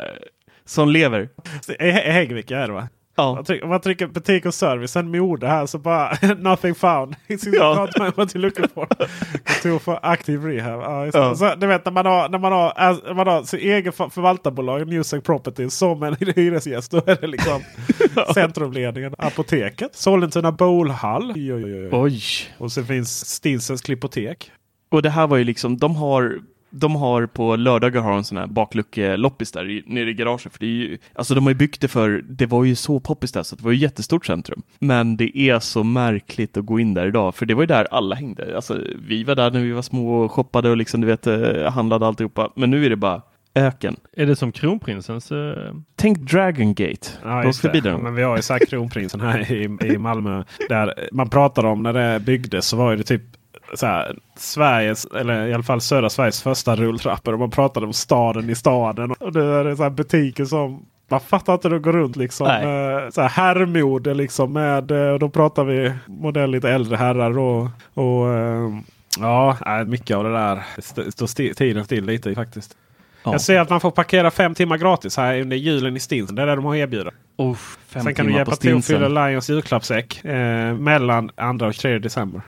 [SPEAKER 3] som lever.
[SPEAKER 2] Häggvik är det va? Ja. Man, trycker, man trycker butik och service, sen mode här så bara nothing found. ja. what you're looking for. Kontor för aktiv rehab. Ja, ja. Så, du vet när man har, när man har, alltså, man har sin egen förvaltarbolag, Music Property, som en hyresgäst. Då är det liksom centrumledningen, apoteket, Sollentuna Bowlhall. Oj, oj, oj.
[SPEAKER 3] oj.
[SPEAKER 2] Och så finns Stinsens Klippotek.
[SPEAKER 3] Och det här var ju liksom, de har de har på lördagar har en sån här bakluckeloppis där i, nere i garaget. För det är ju, alltså de har ju byggt det för, det var ju så poppis där så det var ju jättestort centrum. Men det är så märkligt att gå in där idag, för det var ju där alla hängde. Alltså vi var där när vi var små och shoppade och liksom du vet eh, handlade alltihopa. Men nu är det bara öken.
[SPEAKER 1] Är det som kronprinsens? Uh...
[SPEAKER 3] Tänk Dragon Gate.
[SPEAKER 2] Ja, just det. Ja, men vi har ju sagt kronprinsen här i, i Malmö. Där man pratade om när det byggdes så var det typ så här, Sveriges, eller i alla fall södra Sveriges första rulltrappor. Och man pratade om staden i staden. Och nu är det så här butiker som man fattar inte hur det går runt liksom. Med, så här herrmode liksom. Med, och eh, då pratar vi modell lite äldre herrar. Och, och eh, ja, mycket av det där står tiden still lite faktiskt. Ja. Jag ser att man får parkera fem timmar gratis här under julen i Stinsen. Det är det de har erbjudit.
[SPEAKER 3] Oh,
[SPEAKER 2] Sen kan du hjälpa till att fylla Lions julklappssäck eh, mellan 2 och 3 december.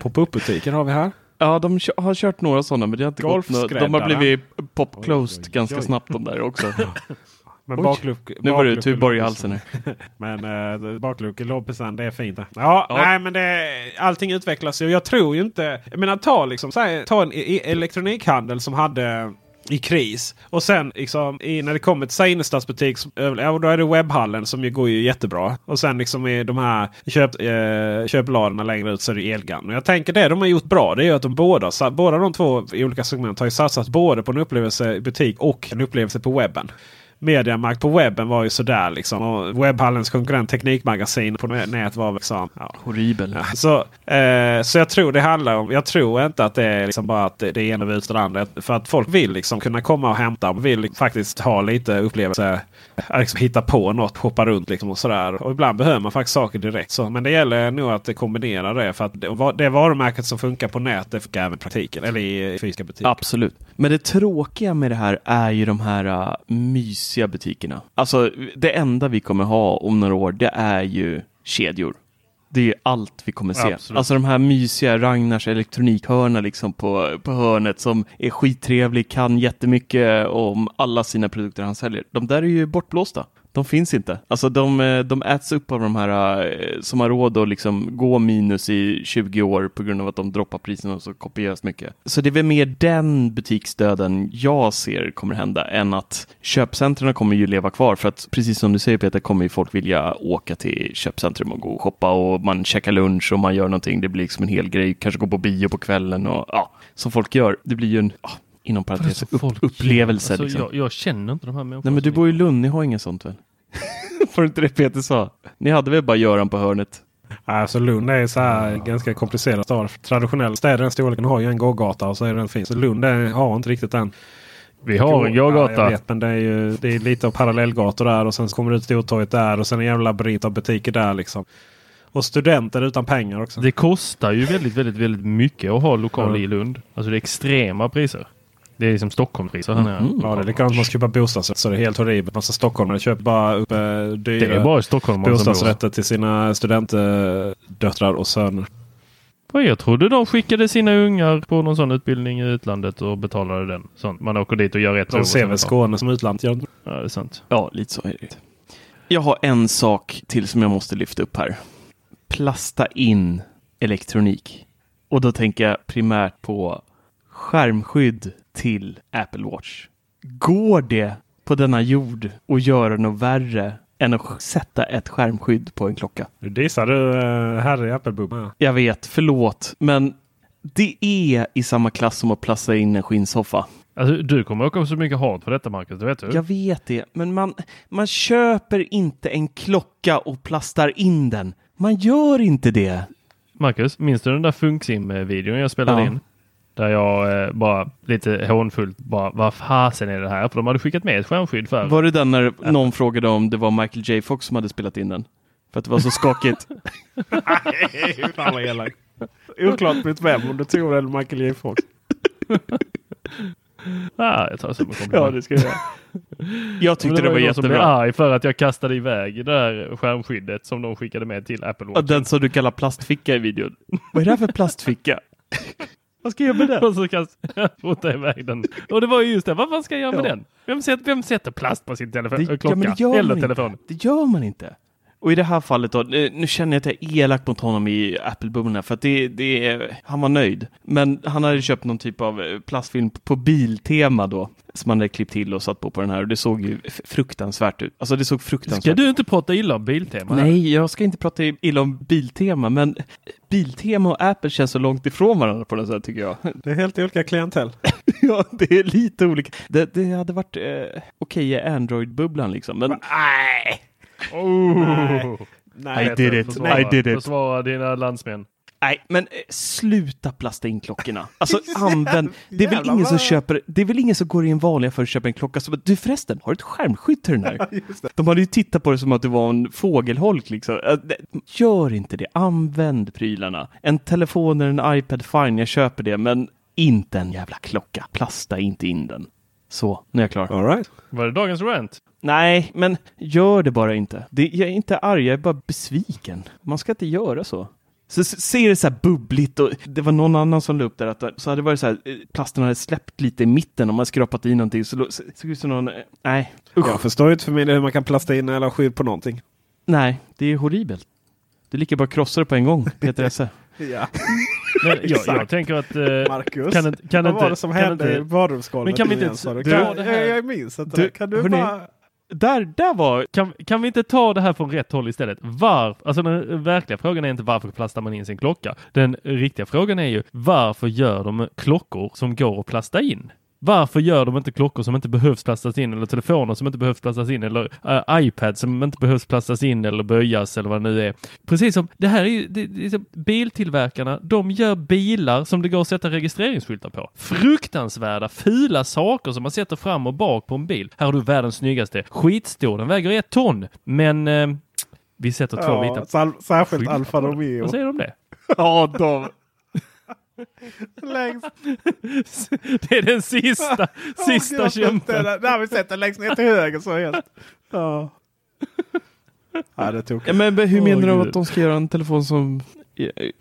[SPEAKER 2] Pop-up-butiker har vi här.
[SPEAKER 3] Ja, de har kört några sådana men det har inte gått. De har blivit pop-closed ganska oj. snabbt de där också.
[SPEAKER 2] Men bakluck,
[SPEAKER 3] nu var det Tuborg i halsen.
[SPEAKER 2] Men baklucka lådpressen, det är fint. Ja,
[SPEAKER 3] Ja.
[SPEAKER 2] nej men det, allting utvecklas ju. Jag tror ju inte... Jag menar ta liksom, så här, ta en i- i- elektronikhandel som hade i kris. Och sen liksom, i, när det kommer till innerstadsbutik, ja, då är det webbhallen som ju går ju jättebra. Och sen liksom i de här köp, eh, köpladorna längre ut så är det Elgan. Och jag tänker det de har gjort bra det är ju att de båda, sa- båda de två i olika segment har ju satsat både på en upplevelse i butik och en upplevelse på webben. Mediamarkt på webben var ju sådär liksom. Och webbhallens konkurrent Teknikmagasin på nät var liksom... Ja.
[SPEAKER 3] Horribel.
[SPEAKER 2] Ja, så, eh, så jag tror det handlar om. Jag tror inte att det är liksom bara att det, det ena utesluter det andra. För att folk vill liksom kunna komma och hämta. och Vill faktiskt ha lite upplevelse. eh, Liksom hitta på något, hoppa runt liksom och sådär. Och ibland behöver man faktiskt saker direkt. Så, men det gäller nog att kombinera det. För att det, det varumärket som funkar på nätet funkar även i praktiken. Eller i fysiska butiker.
[SPEAKER 3] Absolut. Men det tråkiga med det här är ju de här uh, mysiga butikerna. Alltså det enda vi kommer ha om några år det är ju kedjor. Det är allt vi kommer se.
[SPEAKER 1] Absolut.
[SPEAKER 3] Alltså de här mysiga Ragnars elektronikhörna liksom på, på hörnet som är skittrevlig, kan jättemycket om alla sina produkter han säljer. De där är ju bortblåsta. De finns inte. Alltså de, eh, de äts upp av de här eh, som har råd att liksom gå minus i 20 år på grund av att de droppar priserna så kopieras mycket. Så det är väl mer den butiksdöden jag ser kommer hända än att köpcentren kommer ju leva kvar för att precis som du säger Peter kommer ju folk vilja åka till köpcentrum och gå och shoppa och man käkar lunch och man gör någonting. Det blir liksom en hel grej, kanske gå på bio på kvällen och ja, som folk gör. Det blir ju en, ja, inom parentes, upp, upplevelse.
[SPEAKER 1] Alltså,
[SPEAKER 3] liksom.
[SPEAKER 1] jag, jag känner inte de här människorna.
[SPEAKER 3] Nej men du bor i Lund, ni har inget sånt väl? Får inte det Peter sa? Ni hade väl bara Göran på hörnet?
[SPEAKER 2] Alltså Lund är så här ganska komplicerad stad. Traditionella städer den storleken har ju en gågata och så är den fin. Så Lund är, har inte riktigt den.
[SPEAKER 1] Vi har en gågata.
[SPEAKER 2] Ja, jag vet, men det är ju det är lite av parallellgator där och sen så kommer det ut Stortorget där och sen en jävla labyrint av butiker där liksom. Och studenter utan pengar också.
[SPEAKER 1] Det kostar ju väldigt, väldigt, väldigt mycket att ha lokal
[SPEAKER 2] Ja.
[SPEAKER 1] i Lund. Alltså det är extrema priser. Det är liksom Stockholmspriser här nere.
[SPEAKER 2] Ja, det är likadant man ska köpa bostadsrätt så det är helt horribelt. Massa stockholmare köper bara upp eh, dyra
[SPEAKER 1] Det är bara bor.
[SPEAKER 2] bostadsrätter till sina studentdöttrar och söner.
[SPEAKER 1] Vad Jag trodde de skickade sina ungar på någon sån utbildning i utlandet och betalade den. Sånt. Man åker dit och gör ett prov
[SPEAKER 2] De ser väl. Skåne som utland. gör de inte?
[SPEAKER 1] Ja, det är sant.
[SPEAKER 3] Ja, lite så är det. Jag har en sak till som jag måste lyfta upp här. Plasta in elektronik. Och då tänker jag primärt på skärmskydd till Apple Watch. Går det på denna jord att göra något värre än att sätta ett skärmskydd på en klocka?
[SPEAKER 2] Nu dissar du herre i Apple-bubblan.
[SPEAKER 3] Jag vet, förlåt, men det är i samma klass som att plasta in en skinnsoffa.
[SPEAKER 1] Alltså, du kommer åka så mycket hat för detta Marcus, det vet du.
[SPEAKER 3] Jag vet det, men man, man köper inte en klocka och plastar in den. Man gör inte det.
[SPEAKER 1] Marcus, minns du den där Funksim-videon jag spelade
[SPEAKER 3] Ja.
[SPEAKER 1] in? Där jag eh, bara lite hånfullt bara, vad fasen är det här? För de hade skickat med ett skärmskydd för.
[SPEAKER 3] Var det den när någon frågade om det var Michael J Fox som hade spelat in den? För att det var så skakigt.
[SPEAKER 2] Fan vad elakt. Oklart mot vem, om du tror eller Michael J Fox.
[SPEAKER 1] Ah, jag tar det som en komplimang.
[SPEAKER 3] ja, det ska jag göra. Jag tyckte det var,
[SPEAKER 1] ju någon som blev
[SPEAKER 3] jättebra.
[SPEAKER 1] arg för att jag kastade iväg det där skärmskyddet som de skickade med till Apple Watch.
[SPEAKER 3] Den som du kallar plastficka i videon. Vad är det här för plastficka? Vad ska jag göra med den?
[SPEAKER 1] Och så kastade iväg den. Och det var ju just det, vad fan ska jag göra med
[SPEAKER 3] Ja.
[SPEAKER 1] den? Vem sätter, vem sätter plast på sin telefon,
[SPEAKER 3] Det-
[SPEAKER 1] klocka
[SPEAKER 3] ja,
[SPEAKER 1] eller
[SPEAKER 3] man
[SPEAKER 1] telefon?
[SPEAKER 3] Det gör man inte. Och i det här fallet då, eh, nu känner jag att jag är elak mot honom i Apple-bubblan för att det, det är, han var nöjd. Men han hade köpt någon typ av eh, plastfilm på biltema då, som han hade klippt till och satt på på den här och det såg ju fruktansvärt ut. Alltså det såg fruktansvärt
[SPEAKER 1] Ska du inte prata illa om Biltema? här?
[SPEAKER 3] Nej, jag ska inte prata illa om Biltema, men Biltema och Apple känns så långt ifrån varandra på något sätt tycker jag.
[SPEAKER 2] Det är helt olika klientell.
[SPEAKER 3] ja, det är lite olika. Det, det hade varit eh, okej i Android-bubblan liksom, men
[SPEAKER 2] Nej!
[SPEAKER 1] Oh.
[SPEAKER 2] Nej.
[SPEAKER 3] I did it.
[SPEAKER 1] Försvara,
[SPEAKER 3] I did it.
[SPEAKER 1] Försvara dina landsmän.
[SPEAKER 3] Nej, men eh, sluta plasta in klockorna. Alltså använd, det är väl ingen som köper, det är väl ingen som går i en vanlig affär och köper en klocka som, du förresten, har du ett skärmskydd till den här? De hade ju tittat på det som att det var en fågelholk liksom. Äh, Gör inte det, använd prylarna. En telefon eller en iPad, fine, jag köper det, men inte en jävla klocka. Plasta inte in den. Så, nu är jag klar.
[SPEAKER 2] All right.
[SPEAKER 1] Var det dagens rant?
[SPEAKER 3] Nej, men gör det bara inte. Det, jag är inte arg, jag är bara besviken. Man ska inte göra så. Så ser det så här bubbligt och det var någon annan som la upp där att så hade det varit så här, eh, plasten hade släppt lite i mitten om man skrapat i någonting. Så såg det ut som någon, eh, nej, usch.
[SPEAKER 2] Jag förstår inte för mig hur man kan plasta in eller skydd på någonting.
[SPEAKER 3] Nej, det är horribelt. Det är lika bra krossa det på en gång, Peter Esse.
[SPEAKER 2] Ja.
[SPEAKER 1] Men jag, jag tänker att... eh,
[SPEAKER 2] Marcus,
[SPEAKER 1] kan, kan
[SPEAKER 2] vad
[SPEAKER 1] inte,
[SPEAKER 2] var det som hände i
[SPEAKER 1] inte,
[SPEAKER 2] badrumsgolvet?
[SPEAKER 1] Men kan vi inte-
[SPEAKER 2] du?
[SPEAKER 1] du-
[SPEAKER 2] Kan-
[SPEAKER 1] det här-
[SPEAKER 2] jag, jag minns inte
[SPEAKER 3] Du,
[SPEAKER 2] det. Kan du
[SPEAKER 3] hörni,
[SPEAKER 2] bara...
[SPEAKER 3] Där, där var...
[SPEAKER 1] kan, kan vi inte ta det här från rätt håll istället? Varför? Alltså den verkliga frågan är inte varför plastar man in sin klocka? Den riktiga frågan är ju varför gör de klockor som går att plasta in? Varför gör de inte klockor som inte behövs plastas in eller telefoner som inte behövs plastas in eller uh, iPad som inte behövs plastas in eller böjas eller vad det nu är. Precis som det här är ju det, det är biltillverkarna. De gör bilar som det går att sätta registreringsskyltar på. Fruktansvärda fula saker som man sätter fram och bak på en bil. Här har du världens snyggaste. Skitstor. Den väger ett ton. Men eh, vi sätter två
[SPEAKER 2] Ja,
[SPEAKER 1] vita.
[SPEAKER 2] sär- särskilt Alfa. Romeo.
[SPEAKER 1] Vad säger du om det?
[SPEAKER 3] Ja, de...
[SPEAKER 2] Längst.
[SPEAKER 1] det är den sista, sista
[SPEAKER 2] Gud,
[SPEAKER 1] kämpen.
[SPEAKER 2] Där vi sett den längst ner till höger så helt. Ja. Ja, det tog.
[SPEAKER 3] Ja, men hur menar du
[SPEAKER 1] Gud.
[SPEAKER 3] att de ska göra en telefon som...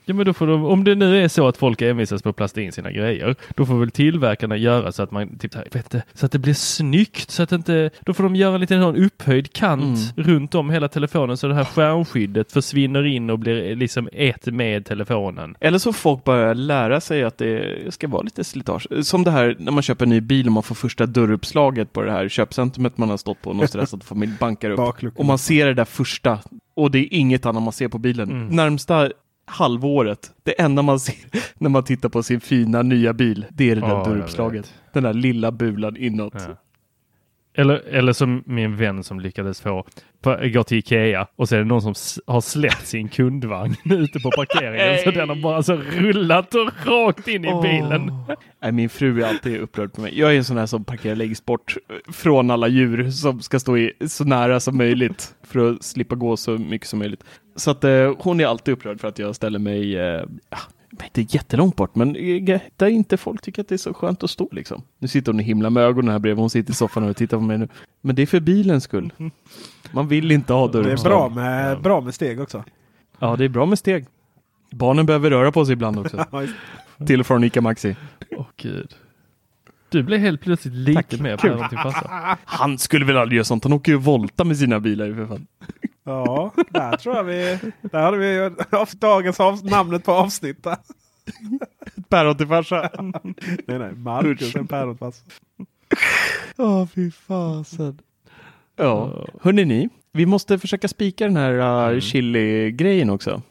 [SPEAKER 1] Ja men då får de, om det nu är så att folk envisas på att plasta in sina grejer, då får väl tillverkarna göra så att man, typ här, vet inte, så att det blir snyggt, så att inte, då får de göra en liten sån upphöjd kant runt om hela telefonen så det här skärmskyddet försvinner in och blir liksom ett med telefonen.
[SPEAKER 3] Eller så folk börjar lära sig att det ska vara lite slitage. Som det här när man köper en ny bil och man får första dörruppslaget på det här köpcentrumet man har stått på. Någon stressad familj bankar upp.
[SPEAKER 2] Bakluckan.
[SPEAKER 3] Och man ser det där första. Och det är inget annat man ser på bilen.
[SPEAKER 1] Mm.
[SPEAKER 3] Närmsta halvåret, det enda man ser när man tittar på sin fina nya bil, det är det där
[SPEAKER 1] jag
[SPEAKER 3] dörruppslaget. Den där lilla bulan inåt.
[SPEAKER 1] Ja. Eller, eller som min vän som lyckades få på, gå till Ikea och så är det någon som s- har släppt sin kundvagn ute på parkeringen så den har bara så rullat och rakt in i bilen.
[SPEAKER 3] Nej, min fru är alltid upprörd på mig. Jag är en sån här som parkerar längst bort från alla djur som ska stå i, så nära som möjligt för att slippa gå så mycket som möjligt. Så att eh, hon är alltid upprörd för att jag ställer mig eh, inte jättelångt bort, men där inte folk tycker att det är så skönt att stå liksom. Nu sitter hon och himlar med ögonen här bredvid. Hon sitter i soffan och tittar på mig nu. Men det är för bilens skull. Man vill inte ha
[SPEAKER 2] Det är bra med, bra med steg också.
[SPEAKER 3] Ja, det är bra med steg. Barnen behöver röra på sig ibland också. Till och från Ica Maxi.
[SPEAKER 1] Åh gud. Du blev helt plötsligt lite
[SPEAKER 3] Tack.
[SPEAKER 1] mer
[SPEAKER 3] Kul.
[SPEAKER 1] päron till farsa.
[SPEAKER 3] Han skulle väl aldrig göra sånt. Han åker ju volta med sina bilar ju för fan.
[SPEAKER 2] Ja, där tror jag vi... Där hade vi dagens av, namnet på avsnittet.
[SPEAKER 3] Päron till farsa.
[SPEAKER 2] Nej, nej. Marcus en päron till farsa.
[SPEAKER 3] Ja, fy fasen. Ja, hörni ni. Vi måste försöka spika den här uh, chili-grejen också.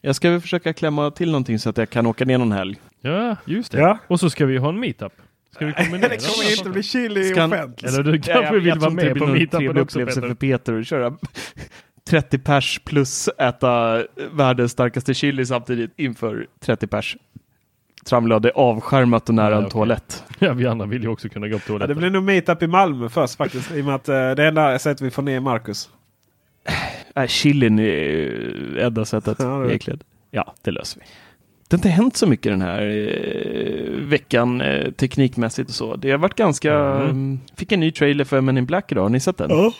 [SPEAKER 3] Jag ska väl försöka klämma till någonting så att jag kan åka ner någon helg.
[SPEAKER 1] Ja, just det.
[SPEAKER 2] Ja.
[SPEAKER 1] Och så ska vi ha en meetup. Ska vi kombinera
[SPEAKER 2] Det kommer inte bli chili
[SPEAKER 3] Ska
[SPEAKER 2] offentligt.
[SPEAKER 1] Eller du kanske
[SPEAKER 3] jag-
[SPEAKER 1] vill
[SPEAKER 3] jag
[SPEAKER 1] vara med på meetupen
[SPEAKER 3] trevlig
[SPEAKER 1] också
[SPEAKER 3] upplevelse
[SPEAKER 1] Peter.
[SPEAKER 3] för Peter att köra 30 pers plus äta världens starkaste chili samtidigt inför 30 pers. Tramlöd är avskärmat och nära
[SPEAKER 1] Ja,
[SPEAKER 3] en
[SPEAKER 1] okej.
[SPEAKER 3] toalett.
[SPEAKER 1] Ja, vi andra vill ju också kunna gå på
[SPEAKER 2] Ja,
[SPEAKER 1] toaletten.
[SPEAKER 2] det blir nog meetup i Malmö först faktiskt. I och med att eh, det enda sättet vi får ner Marcus.
[SPEAKER 3] Nej, chilin är enda sättet
[SPEAKER 2] Ja, det-.
[SPEAKER 3] Ja, det löser vi. Det har inte hänt så mycket den här eh, veckan eh, teknikmässigt och så. Det har varit ganska...
[SPEAKER 1] Mm.
[SPEAKER 3] mm, Fick en ny trailer för Men in Black idag. Har ni sett den?
[SPEAKER 2] Ja.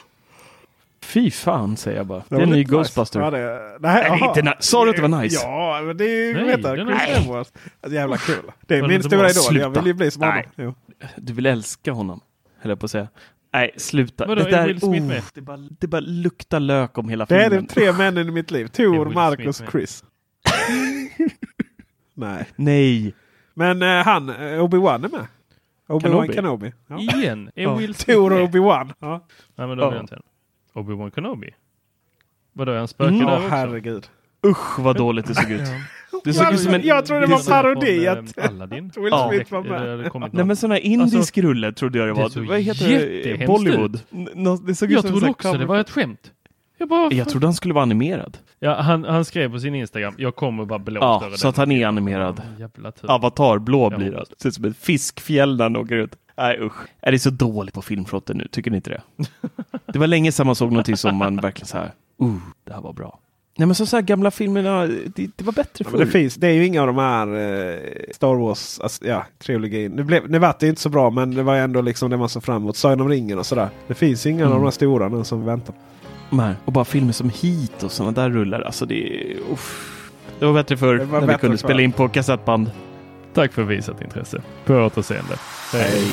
[SPEAKER 3] Fy fan säger jag bara. Det är
[SPEAKER 2] var
[SPEAKER 3] en ny
[SPEAKER 2] lite
[SPEAKER 3] Ghostbuster.
[SPEAKER 2] Nice. Ja, det, det
[SPEAKER 3] Nej,
[SPEAKER 2] jaha.
[SPEAKER 3] inte sa du att det var nice?
[SPEAKER 2] Ja, men det är ju
[SPEAKER 1] Nej,
[SPEAKER 2] vet du,
[SPEAKER 1] är
[SPEAKER 2] Chris
[SPEAKER 1] nice.
[SPEAKER 2] Hemsworth. Alltså, Jävla kul. Det är
[SPEAKER 1] det
[SPEAKER 2] min stora idol. Jag vill ju bli som honom.
[SPEAKER 3] Nej.
[SPEAKER 2] Jo.
[SPEAKER 3] Du vill älska honom, höll jag på att säga. Nej, sluta.
[SPEAKER 1] Vadå,
[SPEAKER 3] det
[SPEAKER 1] är Will Smith med?
[SPEAKER 3] det, bara, det bara luktar lök om hela
[SPEAKER 2] Det är
[SPEAKER 3] filmen.
[SPEAKER 2] de tre männen i mitt liv.
[SPEAKER 1] Är
[SPEAKER 2] Tor, Marcus? Chris. Nej.
[SPEAKER 3] Nej.
[SPEAKER 2] Men eh, han, eh, Obi-Wan är med. Obi-Wan
[SPEAKER 3] Kenobi.
[SPEAKER 2] Kenobi. Ja.
[SPEAKER 1] Igen? Är
[SPEAKER 3] Ja.
[SPEAKER 1] Will
[SPEAKER 2] Tor? Obi-Wan. Ja.
[SPEAKER 1] Nej, men då
[SPEAKER 3] Ja.
[SPEAKER 1] är jag inte. Obi-Wan Kenobi? Vadå, är han spöke
[SPEAKER 3] Mm.
[SPEAKER 1] där också?
[SPEAKER 2] herregud.
[SPEAKER 3] Usch vad dåligt det såg ut. Det såg ut som en...
[SPEAKER 2] Jag trodde det var parodi att
[SPEAKER 1] Aladdin?
[SPEAKER 2] Will
[SPEAKER 3] Ja.
[SPEAKER 2] Smith var
[SPEAKER 1] det-
[SPEAKER 2] med.
[SPEAKER 1] det
[SPEAKER 3] Nej men sån här indisk
[SPEAKER 1] Alltså,
[SPEAKER 3] rulle trodde jag det
[SPEAKER 1] det
[SPEAKER 3] var.
[SPEAKER 1] såg
[SPEAKER 3] Vad heter det?
[SPEAKER 1] jättehemskt
[SPEAKER 3] Bollywood.
[SPEAKER 1] ut.
[SPEAKER 3] N- Det såg ut
[SPEAKER 1] Jag
[SPEAKER 3] som
[SPEAKER 1] trodde också det var ett skämt. Jag bara...
[SPEAKER 3] Jag trodde han skulle vara animerad.
[SPEAKER 1] Ja, han, han skrev på sin Instagram, jag kommer vara blåst
[SPEAKER 3] Ja,
[SPEAKER 1] över
[SPEAKER 3] så
[SPEAKER 1] den.
[SPEAKER 3] att han är animerad.
[SPEAKER 1] Ja, Jävla tur.
[SPEAKER 3] Avatar, blå
[SPEAKER 1] Jag
[SPEAKER 3] blir det.
[SPEAKER 1] hoppas.
[SPEAKER 3] Ser ut som ett fiskfjäll när han åker ut. Nej usch. Är det så dåligt på filmfronten nu? Tycker ni inte det? det var länge sedan man såg någonting som man verkligen så här, uh, det här var bra. Nej men så, så här gamla filmerna, det, det var bättre
[SPEAKER 2] Ja,
[SPEAKER 3] förr.
[SPEAKER 2] men det, finns, det är ju inga av de här eh, Star Wars alltså, ja, trilogin. Nu, blev, nu vart det inte så bra men det var ändå liksom det man såg fram emot. Sagan om ringen och sådär. Det finns inga av
[SPEAKER 3] Mm.
[SPEAKER 2] de här stora nu som vi väntar
[SPEAKER 3] här, och bara filmer som Heat och sådana där rullar. Alltså det är, uff. Det var bättre förr när vi
[SPEAKER 2] bättre
[SPEAKER 3] kunde
[SPEAKER 2] förr.
[SPEAKER 3] spela in på kassettband.
[SPEAKER 1] Tack för visat intresse. På återseende.
[SPEAKER 2] Hej.